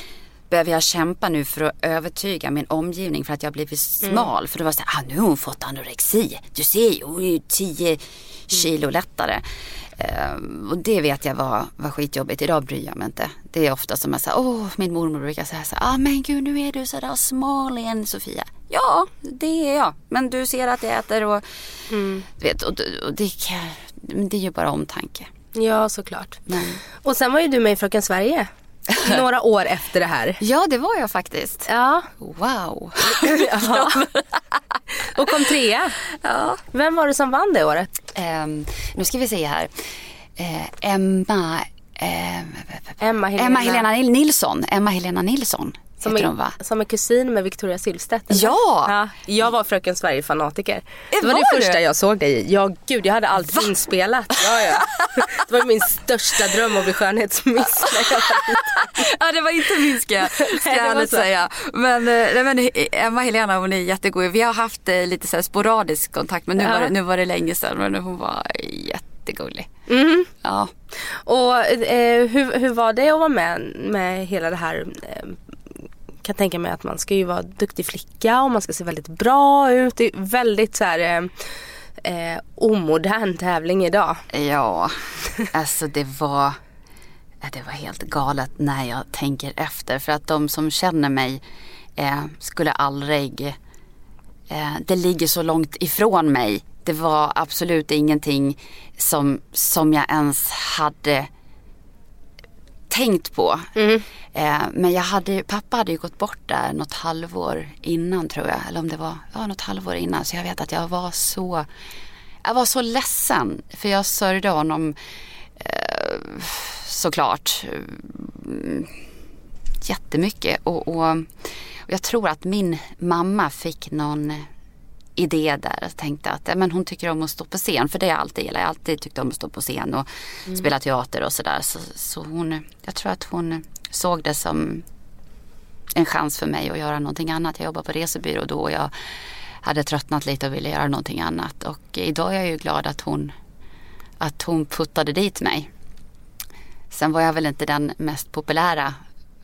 S2: Behöver jag kämpa nu för att övertyga min omgivning för att jag blivit mm. smal? Mm. För det var så här, ah, nu har hon fått anorexi. Du ser ju, hon är ju 10 kilo lättare. Uh, och det vet jag var, var skitjobbigt. Idag bryr jag mig inte. Det är ofta som jag säger, åh min mormor brukar säga så här, ah, men gud nu är du sådär smal igen Sofia. Ja, det är jag. Men du ser att jag äter och, mm. vet, och, och det, det är ju bara omtanke.
S3: Ja såklart. Men. Och sen var ju du med i Fröken Sverige. (laughs) Några år efter det här.
S2: Ja det var jag faktiskt.
S3: Ja.
S2: Wow. (laughs)
S3: ja. Och kom trea. Ja. Vem var det som vann det året?
S2: Um, nu ska vi se här. Uh, Emma
S3: Eh, Emma, Helena.
S2: Emma Helena Nilsson. Emma Helena Nilsson
S3: som är, hon, som är kusin med Victoria Silvstedt.
S2: Ja!
S3: ja! Jag var Fröken Sverige-fanatiker. Det var, var det första jag såg dig i. Ja gud jag hade allt va? inspelat. Ja, ja. (laughs) Det var min största dröm att bli skönhetsmiss
S2: Ja det var inte min ska, (laughs) ska jag ärligt säga. Men, eh, men Emma Helena hon är jättegod. Vi har haft eh, lite så sporadisk kontakt men nu, ja. var det, nu var det länge sedan. Men hon var jättegullig. Mm.
S3: Ja. Och eh, hur, hur var det att vara med med hela det här eh, kan tänka mig att man ska ju vara duktig flicka och man ska se väldigt bra ut. Det är väldigt så här eh, eh omodern tävling idag.
S2: Ja, alltså det var det var helt galet när jag tänker efter. För att de som känner mig eh, skulle aldrig... Eh, det ligger så långt ifrån mig. Det var absolut ingenting som, som jag ens hade tänkt på. Mm. Eh, men jag hade, pappa hade ju gått bort där något halvår innan tror jag. Eller om det var ja, något halvår innan. Så jag vet att jag var så, jag var så ledsen. För jag sörjde honom eh, såklart. Mm, jättemycket. Och, och, och jag tror att min mamma fick någon idé där. Jag tänkte att men hon tycker om att stå på scen. För det har jag alltid gillat. Jag har alltid tyckt om att stå på scen och mm. spela teater och sådär. Så, så hon, jag tror att hon såg det som en chans för mig att göra någonting annat. Jag jobbar på resebyrå då och jag hade tröttnat lite och ville göra någonting annat. Och idag är jag ju glad att hon, att hon puttade dit mig. Sen var jag väl inte den mest populära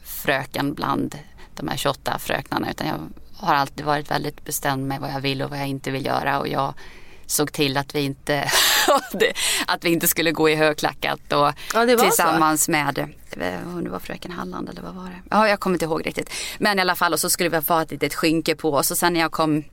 S2: fröken bland de här 28 fröknarna utan jag har alltid varit väldigt bestämd med vad jag vill och vad jag inte vill göra och jag såg till att vi inte, (laughs) att vi inte skulle gå i högklackat och ja, tillsammans så. med, eh, det var fröken Halland eller vad var det? Ja, jag kommer inte ihåg riktigt. Men i alla fall och så skulle vi ha ett litet skynke på oss och sen när jag kom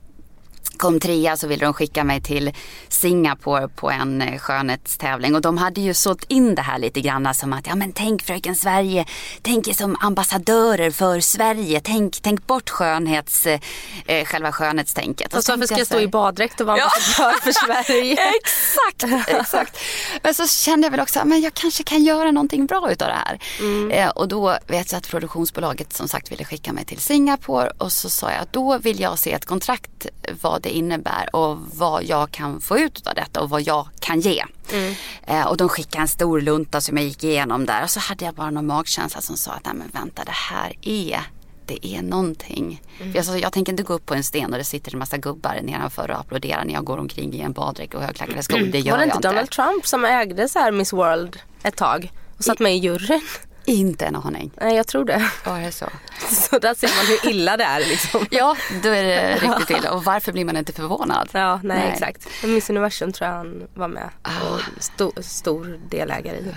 S2: kom trea så ville de skicka mig till Singapore på en eh, skönhetstävling och de hade ju sålt in det här lite grann som att ja men tänk fröken Sverige, tänk er som ambassadörer för Sverige, tänk, tänk bort skönhets, eh, eh själva skönhetstänket.
S3: Och så varför ska jag stå i baddräkt och vara ambassadör ja. för Sverige? (laughs)
S2: exakt, exakt. Men så kände jag väl också att jag kanske kan göra någonting bra utav det här. Mm. Eh, och då vet jag att produktionsbolaget som sagt ville skicka mig till Singapore och så sa jag att då vill jag se ett kontrakt vad det innebär och vad jag kan få ut av detta och vad jag kan ge. Mm. Eh, och de skickade en stor lunta som jag gick igenom där och så hade jag bara någon magkänsla som sa att nej men vänta det här är det är någonting. Mm. Alltså, jag tänker inte gå upp på en sten och det sitter en massa gubbar nedanför och applåderar när jag går omkring i en baddräkt och högklackade skor. Det gör
S3: Var det
S2: inte
S3: Donald Trump som ägde så här Miss World ett tag och satt med i juryn?
S2: Inte en aning.
S3: Nej jag tror det.
S2: Ja det så. (laughs)
S3: Så där ser man hur illa det är liksom. (laughs)
S2: Ja då är det (laughs) riktigt illa och varför blir man inte förvånad?
S3: Ja nej, nej. exakt. Miss Universum tror jag han var med och ah. sto, stor delägare i.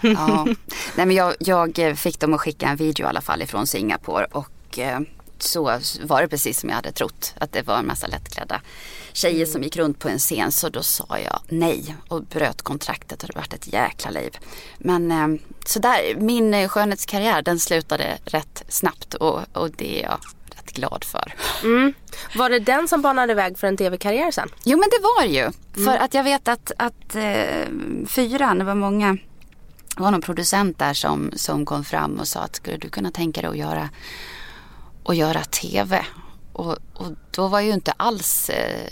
S2: Ja. Nej men jag, jag fick dem att skicka en video i alla fall ifrån Singapore och eh, så var det precis som jag hade trott. Att det var en massa lättklädda tjejer mm. som gick runt på en scen. Så då sa jag nej och bröt kontraktet och det vart ett jäkla liv. Men eh, så där, min eh, skönhetskarriär den slutade rätt snabbt och, och det är jag rätt glad för.
S3: Mm. Var det den som banade väg för en tv-karriär sen?
S2: Jo men det var ju. Mm. För att jag vet att, att eh, fyran, det var många det var någon producent där som, som kom fram och sa att skulle du kunna tänka dig att göra och göra TV. Och, och då var ju inte alls, eh,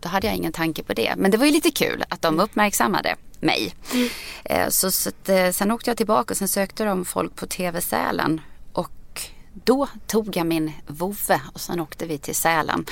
S2: då hade jag ingen tanke på det. Men det var ju lite kul att de uppmärksammade mig. Mm. Eh, så, så att, eh, sen åkte jag tillbaka och sen sökte de folk på TV Sälen. Och då tog jag min vovve och sen åkte vi till Sälen.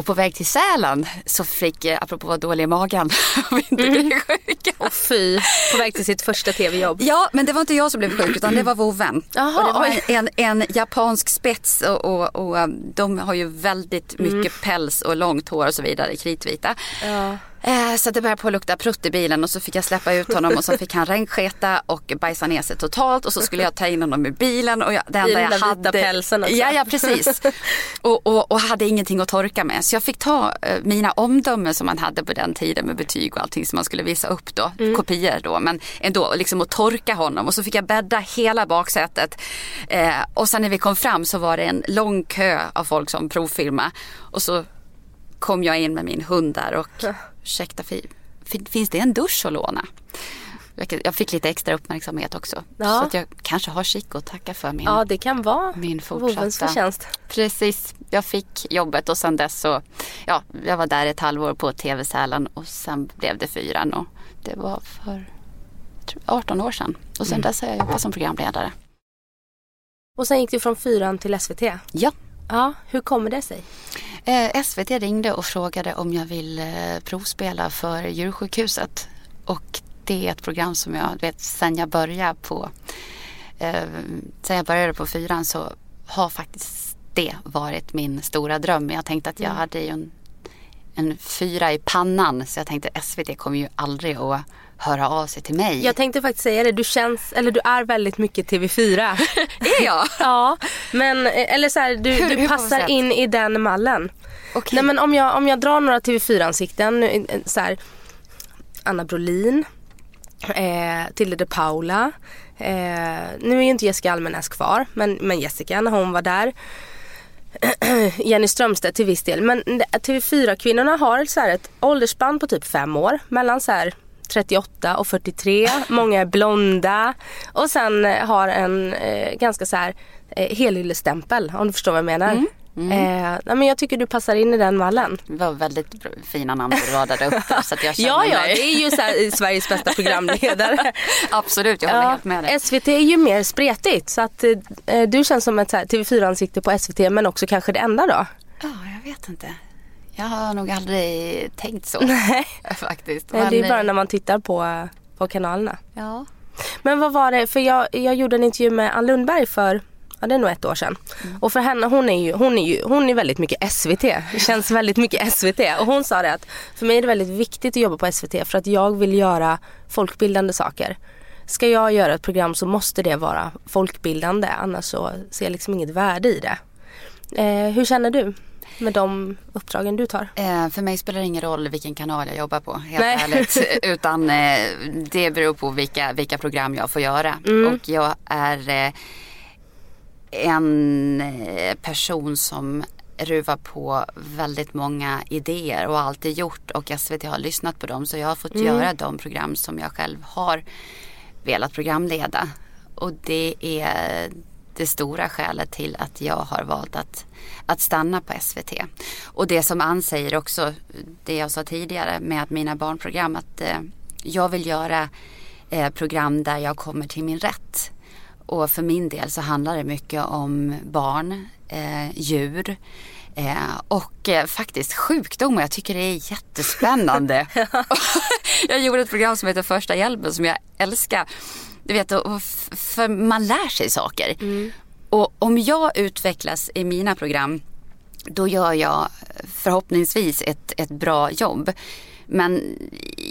S2: Och på väg till Sälen så fick, apropå att vara dålig i magen, (laughs) om inte mm. bli sjuk.
S3: Och fy, på väg till sitt första tv-jobb.
S2: Ja, men det var inte jag som blev sjuk utan det var vovven. Aha, och det var en, en, japansk spets och, och, och, um, de har ju väldigt mycket mm. päls och långt hår och så vidare, kritvita. Ja. Eh, så det började på att lukta prutt i bilen och så fick jag släppa ut honom och så fick han regnsketa och bajsa ner sig totalt och så skulle jag ta in honom i bilen och jag, det enda I
S3: den
S2: jag
S3: hade. pälsen också.
S2: Ja, ja precis. och, och, och, hade ingenting att torka med. Så jag fick ta eh, mina omdömen som man hade på den tiden med betyg och allting som man skulle visa upp då. Mm. Kopior då. Men ändå liksom att torka honom och så fick jag bädda hela baksätet. Eh, och sen när vi kom fram så var det en lång kö av folk som provfilmade. Och så kom jag in med min hund där och ursäkta, finns det en dusch att låna? Jag fick lite extra uppmärksamhet också. Ja. Så jag kanske har Chico att tacka för min
S3: Ja, det kan vara min fortsatta. förtjänst.
S2: Precis. Jag fick jobbet och sen dess så, ja, jag var där ett halvår på TV-Sälen och sen blev det fyran och det var för 18 år sedan. Och sen mm. dess har jag jobbat som programledare.
S3: Och sen gick du från fyran till SVT?
S2: Ja.
S3: Ja, hur kommer det sig?
S2: Eh, SVT ringde och frågade om jag ville eh, provspela för djursjukhuset. Och det är ett program som jag vet sen jag började på eh, sen jag började på fyran så har faktiskt det varit min stora dröm. Jag tänkte att jag mm. hade ju en, en fyra i pannan så jag tänkte SVT kommer ju aldrig att höra av sig till mig.
S3: Jag tänkte faktiskt säga det, du känns, eller du är väldigt mycket TV4. (laughs)
S2: är jag? (laughs)
S3: ja, men eller så här, du, hur, du hur passar in i den mallen. Okay. Nej men om jag, om jag drar några TV4-ansikten, eh, så här, Anna Brolin, eh, Tilde de Paula, eh, nu är ju inte Jessica Almenäs kvar, men, men Jessica när hon var där. (clears throat) Jenny Strömstedt till viss del. Men TV4-kvinnorna har så här ett åldersspann på typ fem år. Mellan så här 38 och 43. Många är blonda. Och sen har en eh, ganska så här eh, helyllestestämpel om du förstår vad jag menar. Mm. Mm. Eh, men jag tycker du passar in i den mallen.
S2: Det var väldigt fina namn du radade upp där, (laughs) så att jag
S3: Ja, ja, det är ju så här, Sveriges bästa programledare. (laughs)
S2: Absolut, jag håller ja, helt med dig.
S3: SVT är ju mer spretigt så att eh, du känns som ett TV4-ansikte på SVT men också kanske det enda då.
S2: Ja, jag vet inte. Jag har nog aldrig tänkt så (laughs) Nej. faktiskt.
S3: Men, det är bara när man tittar på, på kanalerna.
S2: Ja.
S3: Men vad var det, för jag, jag gjorde en intervju med Ann Lundberg för ja, det är nog ett år sedan. Mm. Och för henne, hon är ju, hon är ju hon är väldigt mycket SVT. Det känns (laughs) väldigt mycket SVT. Och hon sa det att för mig är det väldigt viktigt att jobba på SVT för att jag vill göra folkbildande saker. Ska jag göra ett program så måste det vara folkbildande annars så ser jag liksom inget värde i det. Eh, hur känner du? Med de uppdragen du tar?
S2: Eh, för mig spelar det ingen roll vilken kanal jag jobbar på, helt Nej. ärligt. (laughs) Utan eh, det beror på vilka, vilka program jag får göra. Mm. Och jag är eh, en eh, person som ruvar på väldigt många idéer och alltid gjort och SVT har lyssnat på dem så jag har fått mm. göra de program som jag själv har velat programleda. Och det är det stora skälet till att jag har valt att, att stanna på SVT. Och det som Ann säger också, det jag sa tidigare med att mina barnprogram, att eh, jag vill göra eh, program där jag kommer till min rätt. Och för min del så handlar det mycket om barn, eh, djur eh, och eh, faktiskt sjukdomar. Jag tycker det är jättespännande. (laughs) (laughs) jag gjorde ett program som heter Första hjälpen som jag älskar. Du vet, för man lär sig saker. Mm. Och om jag utvecklas i mina program då gör jag förhoppningsvis ett, ett bra jobb. Men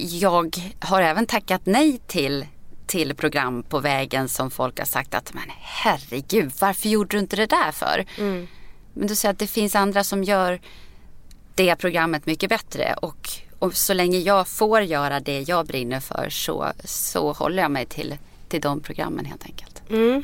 S2: jag har även tackat nej till till program på vägen som folk har sagt att men herregud varför gjorde du inte det där för? Mm. Men du säger att det finns andra som gör det programmet mycket bättre och, och så länge jag får göra det jag brinner för så, så håller jag mig till, till de programmen helt enkelt.
S3: Mm.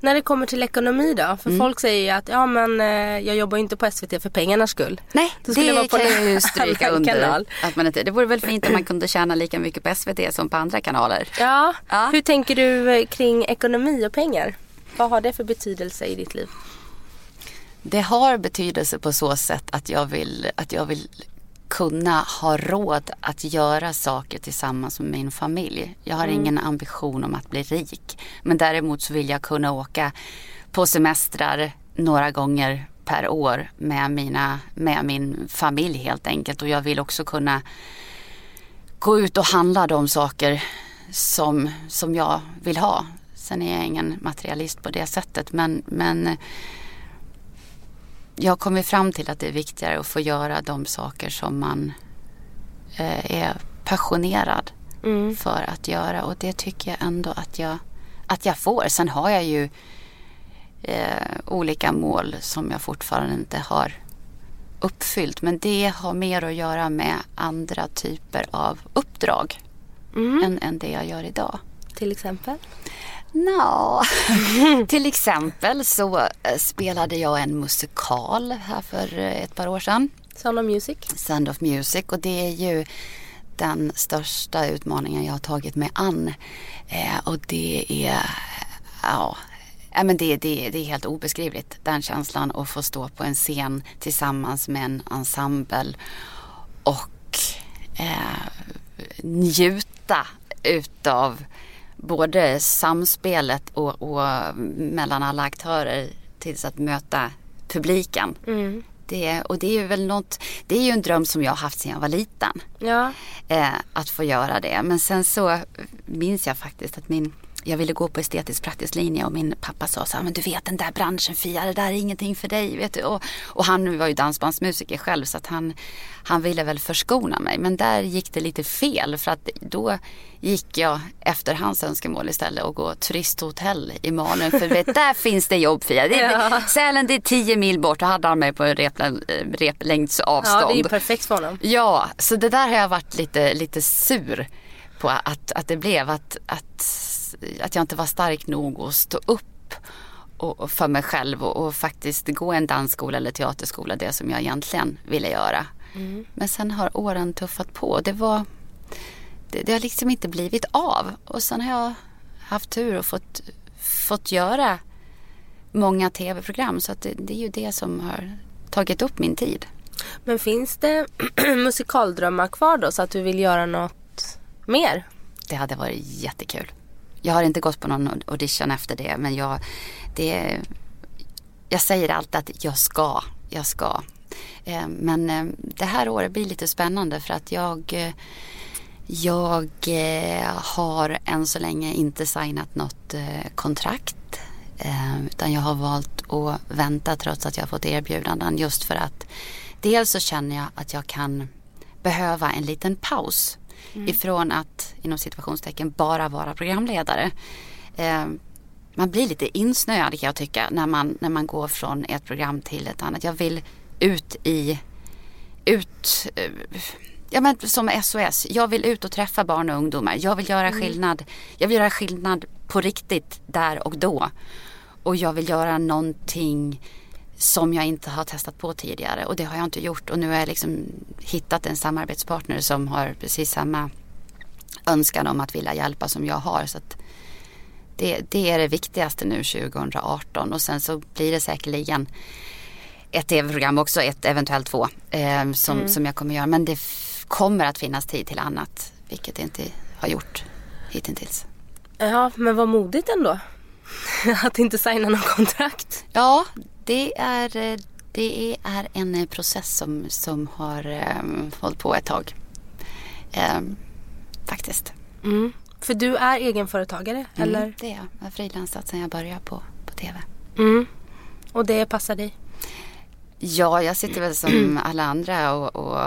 S3: När det kommer till ekonomi då? För mm. folk säger ju att ja men eh, jag jobbar inte på SVT för pengarnas skull.
S2: Nej, det kan jag ju stryka under. Att man inte, det vore väl fint om man kunde tjäna lika mycket på SVT som på andra kanaler.
S3: Ja, ja. hur tänker du eh, kring ekonomi och pengar? Vad har det för betydelse i ditt liv?
S2: Det har betydelse på så sätt att jag vill, att jag vill kunna ha råd att göra saker tillsammans med min familj. Jag har mm. ingen ambition om att bli rik. Men däremot så vill jag kunna åka på semestrar några gånger per år med, mina, med min familj helt enkelt. Och jag vill också kunna gå ut och handla de saker som, som jag vill ha. Sen är jag ingen materialist på det sättet men, men jag har kommit fram till att det är viktigare att få göra de saker som man eh, är passionerad mm. för att göra och det tycker jag ändå att jag, att jag får. Sen har jag ju eh, olika mål som jag fortfarande inte har uppfyllt men det har mer att göra med andra typer av uppdrag mm. än, än det jag gör idag.
S3: Till exempel?
S2: No. (laughs) Till exempel så eh, spelade jag en musikal här för eh, ett par år sedan.
S3: Sound of Music.
S2: Sound of Music och det är ju den största utmaningen jag har tagit mig an. Eh, och det är, ja, ja men det, det, det är helt obeskrivligt. Den känslan att få stå på en scen tillsammans med en ensemble och eh, njuta utav både samspelet och, och mellan alla aktörer tills att möta publiken. Mm. Det, och det är väl något, det är ju en dröm som jag har haft sedan jag var liten.
S3: Ja.
S2: Eh, att få göra det. Men sen så minns jag faktiskt att min jag ville gå på estetisk praktisk linje och min pappa sa så här, men du vet den där branschen Fia, det där är ingenting för dig. Vet du? Och, och han var ju dansbandsmusiker själv så att han, han ville väl förskona mig. Men där gick det lite fel för att då gick jag efter hans önskemål istället och gå turisthotell i Malung. För vet, där (laughs) finns det jobb Fia. Det är, ja. Sälen det är tio mil bort och hade han mig på en replängds avstånd.
S3: Ja det är ju perfekt för honom.
S2: Ja, så det där har jag varit lite, lite sur på att, att det blev. Att, att att jag inte var stark nog att stå upp och, för mig själv och, och, faktiskt gå en dansskola eller teaterskola, det som jag egentligen ville göra. Mm. Men sen har åren tuffat på. Det var, det, det har liksom inte blivit av. Och sen har jag haft tur och fått, fått göra många tv-program. Så det, det är ju det som har tagit upp min tid.
S3: Men finns det (clears throat) musikaldrömmar kvar då så att du vill göra något mer?
S2: Det hade varit jättekul. Jag har inte gått på någon audition efter det men jag, det, jag säger alltid att jag ska, jag ska. Eh, men eh, det här året blir lite spännande för att jag eh, jag har än så länge inte signat något kontrakt. Utan jag har valt att vänta trots att jag har fått erbjudanden just för att dels så känner jag att jag kan behöva en liten paus mm. ifrån att inom situationstecken bara vara programledare. Man blir lite insnöad kan jag tycka när man, när man går från ett program till ett annat. Jag vill ut i, ut, eh, ja men som SOS. Jag vill ut och träffa barn och ungdomar. Jag vill göra mm. skillnad. Jag vill göra skillnad på riktigt där och då. Och jag vill göra någonting som jag inte har testat på tidigare och det har jag inte gjort och nu har jag liksom hittat en samarbetspartner som har precis samma önskan om att vilja hjälpa som jag har. Så det, det, är det viktigaste nu 2018 och sen så blir det säkerligen ett tv-program också, ett eventuellt två eh, som, mm. som jag kommer göra. Men det kommer att finnas tid till annat, vilket det inte har gjort hittills.
S3: Ja, men vad modigt ändå. (laughs) att inte signa någon kontrakt.
S2: Ja, det är, det är en process som, som har um, hållit på ett tag. Um, faktiskt.
S3: Mm. För du är egenföretagare, mm, eller?
S2: det är jag. Jag har frilansat sedan jag började på, på tv.
S3: Mm. Och det passar dig?
S2: Ja, jag sitter väl som (clears throat) alla andra och, och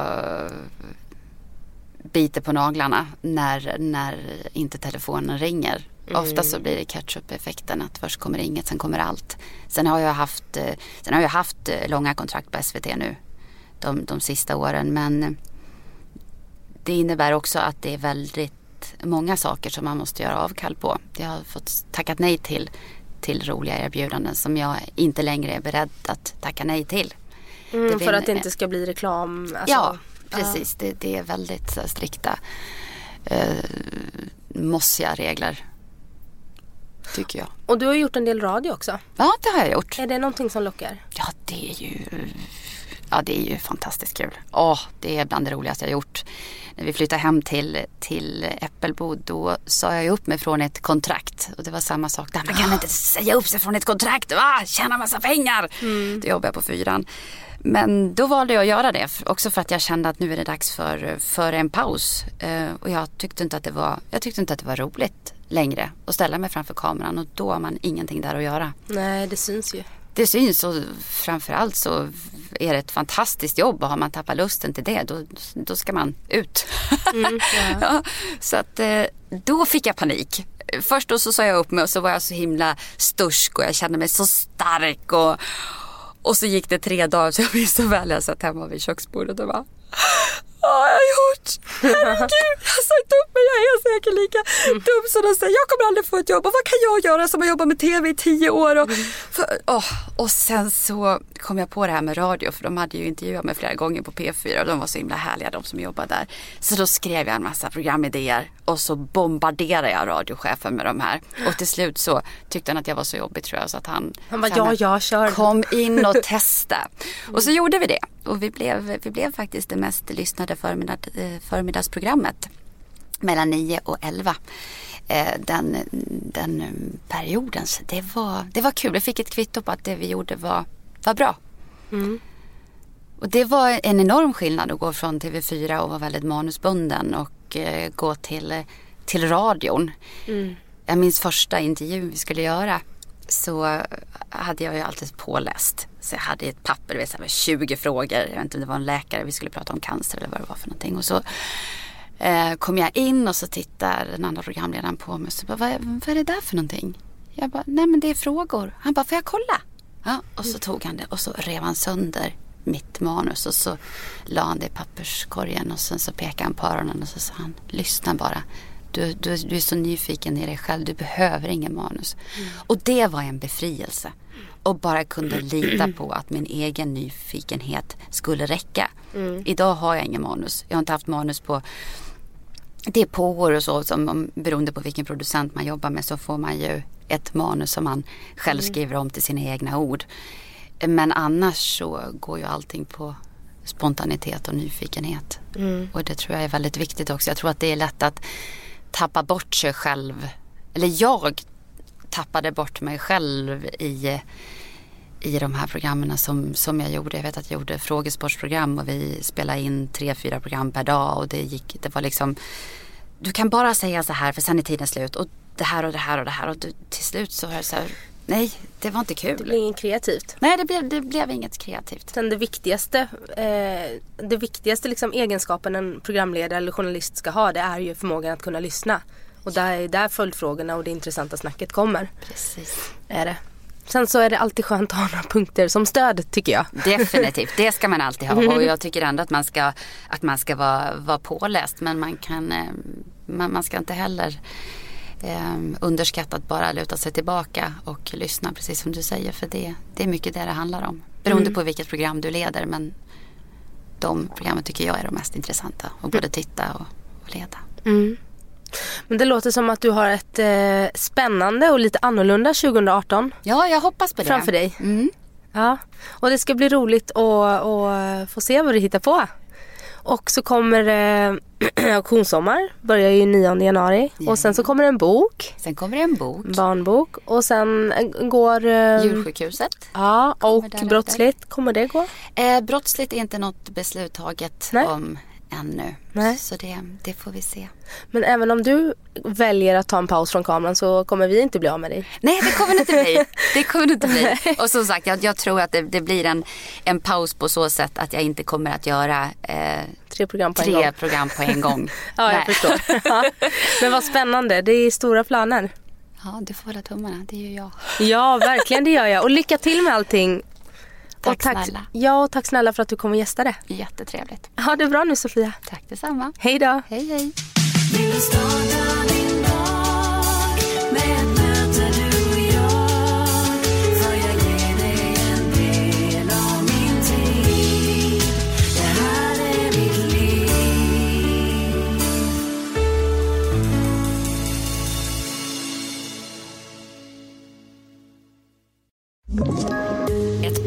S2: biter på naglarna när, när inte telefonen ringer. Mm. Ofta så blir det ketchup-effekten att först kommer inget, sen kommer allt. Sen har jag haft, eh, sen har jag haft eh, långa kontrakt på SVT nu de, de sista åren men det innebär också att det är väldigt många saker som man måste göra avkall på. Jag har fått tackat nej till, till roliga erbjudanden som jag inte längre är beredd att tacka nej till.
S3: Mm, för att det inte ska bli reklam?
S2: Alltså, ja, precis. Ja. Det, det, är väldigt strikta eh, mossiga regler. Tycker jag.
S3: Och du har gjort en del radio också.
S2: Ja, det har jag gjort.
S3: Är det någonting som lockar?
S2: Ja, det är ju, ja, det är ju fantastiskt kul. Åh, det är bland det roligaste jag gjort. När vi flyttade hem till, till Äppelbo då sa jag upp mig från ett kontrakt. Och det var samma sak där. Man kan inte säga upp sig från ett kontrakt. Va? Tjäna massa pengar. Mm. Då jobbade jag på fyran. Men då valde jag att göra det också för att jag kände att nu är det dags för, för en paus. Eh, och jag tyckte, inte att det var, jag tyckte inte att det var roligt längre att ställa mig framför kameran och då har man ingenting där att göra.
S3: Nej, det syns ju.
S2: Det syns och framförallt så är det ett fantastiskt jobb och har man tappat lusten till det då, då ska man ut. Mm, (laughs) ja. ja, så att eh, då fick jag panik. Först då så sa jag upp mig och så var jag så himla stursk och jag kände mig så stark och, och så gick det tre dagar så jag minns så väl jag satt hemma vid köksbordet och bara har jag gjort? Herregud, jag har sagt upp mig. Jag är säkert lika dum som de säger. Jag kommer aldrig få ett jobb. Och vad kan jag göra som har jobbat med tv i tio år? Och, för, oh, och sen så kom jag på det här med radio. För de hade ju intervjuat mig flera gånger på P4. Och de var så himla härliga de som jobbade där. Så då skrev jag en massa programidéer. Och så bombarderade jag radiochefen med de här. Och till slut så tyckte han att jag var så jobbig tror jag. Så att han,
S3: han bara, ja, jag kör.
S2: Kom in och testa. Och så gjorde vi det. Och vi blev, vi blev faktiskt det mest lyssnade förmiddag, eh, förmiddagsprogrammet mellan 9 och 11. Eh, den, den perioden. Så det var, det var kul. Vi fick ett kvitto på att det vi gjorde var, var bra. Mm. Och det var en enorm skillnad att gå från TV4 och vara väldigt manusbunden och eh, gå till, till radion. Mm. Jag minns första intervjun vi skulle göra så hade jag ju alltid påläst. Så jag hade ett papper med 20 frågor. Jag vet inte om det var en läkare, vi skulle prata om cancer eller vad det var för någonting. Och så eh, kom jag in och så tittar den andra programledaren på mig och så bara, vad, vad är det där för någonting? Jag bara, nej men det är frågor. Han bara, får jag kolla? Ja, och så tog han det och så rev han sönder mitt manus och så la han det i papperskorgen och sen så pekade han på öronen och så sa han, lyssna bara. Du, du, du är så nyfiken i dig själv, du behöver ingen manus. Mm. Och det var en befrielse. Och bara kunde lita på att min egen nyfikenhet skulle räcka. Mm. Idag har jag ingen manus. Jag har inte haft manus på pågår och så, som, beroende på vilken producent man jobbar med så får man ju ett manus som man själv mm. skriver om till sina egna ord. Men annars så går ju allting på spontanitet och nyfikenhet. Mm. Och det tror jag är väldigt viktigt också. Jag tror att det är lätt att tappa bort sig själv. Eller jag tappade bort mig själv i, i de här programmen som, som jag gjorde. Jag vet att jag gjorde frågesportsprogram och vi spelade in tre, fyra program per dag och det gick, det var liksom du kan bara säga så här för sen är tiden slut och det här och det här och det här och du, till slut så är det så här Nej, det var inte kul.
S3: Det blev inget kreativt.
S2: Nej, det blev, det blev inget kreativt.
S3: Sen det viktigaste, eh, det viktigaste liksom egenskapen en programledare eller journalist ska ha det är ju förmågan att kunna lyssna. Och där är där följdfrågorna och det intressanta snacket kommer.
S2: Precis.
S3: Är det. Sen så är det alltid skönt att ha några punkter som stöd tycker jag.
S2: Definitivt, (laughs) det ska man alltid ha. Och jag tycker ändå att man ska, att man ska vara, vara påläst. Men man, kan, eh, man, man ska inte heller eh, underskatta att bara luta sig tillbaka och lyssna precis som du säger. För det, det är mycket det det handlar om. Beroende mm. på vilket program du leder. Men de programmen tycker jag är de mest intressanta. Att både titta och, och leda.
S3: Mm. Men det låter som att du har ett eh, spännande och lite annorlunda 2018.
S2: Ja, jag hoppas på det.
S3: Framför dig. Mm. Ja, och det ska bli roligt att få se vad du hittar på. Och så kommer eh, (clears throat) auktionssommar, börjar ju 9 januari. Ja. Och sen så kommer en bok.
S2: Sen kommer en bok.
S3: Barnbok. Och sen går... Eh,
S2: Djursjukhuset.
S3: Ja, och Brottsligt, kommer det gå?
S2: Eh, brottsligt är inte något beslut taget Nej. om ännu. Nej. Så det, det får vi se.
S3: Men även om du väljer att ta en paus från kameran så kommer vi inte bli av med dig.
S2: Nej det kommer det inte bli. (laughs) Det kommer det inte bli. Och som sagt jag, jag tror att det, det, blir en, en paus på så sätt att jag inte kommer att göra eh,
S3: tre, program på,
S2: tre
S3: en gång.
S2: program på en gång. (laughs)
S3: ja jag förstår. (laughs) Ja. Men vad spännande. Det är stora planer.
S2: Ja, du får hålla tummarna. Det gör jag.
S3: Ja, verkligen det gör jag. Och lycka till med allting.
S2: Tack, tack snälla.
S3: Ja, och tack snälla för att du kom och gästade.
S2: Jättetrevligt.
S3: Ha det bra nu Sofia.
S2: Tack detsamma.
S3: Hej då.
S2: Hej, hej.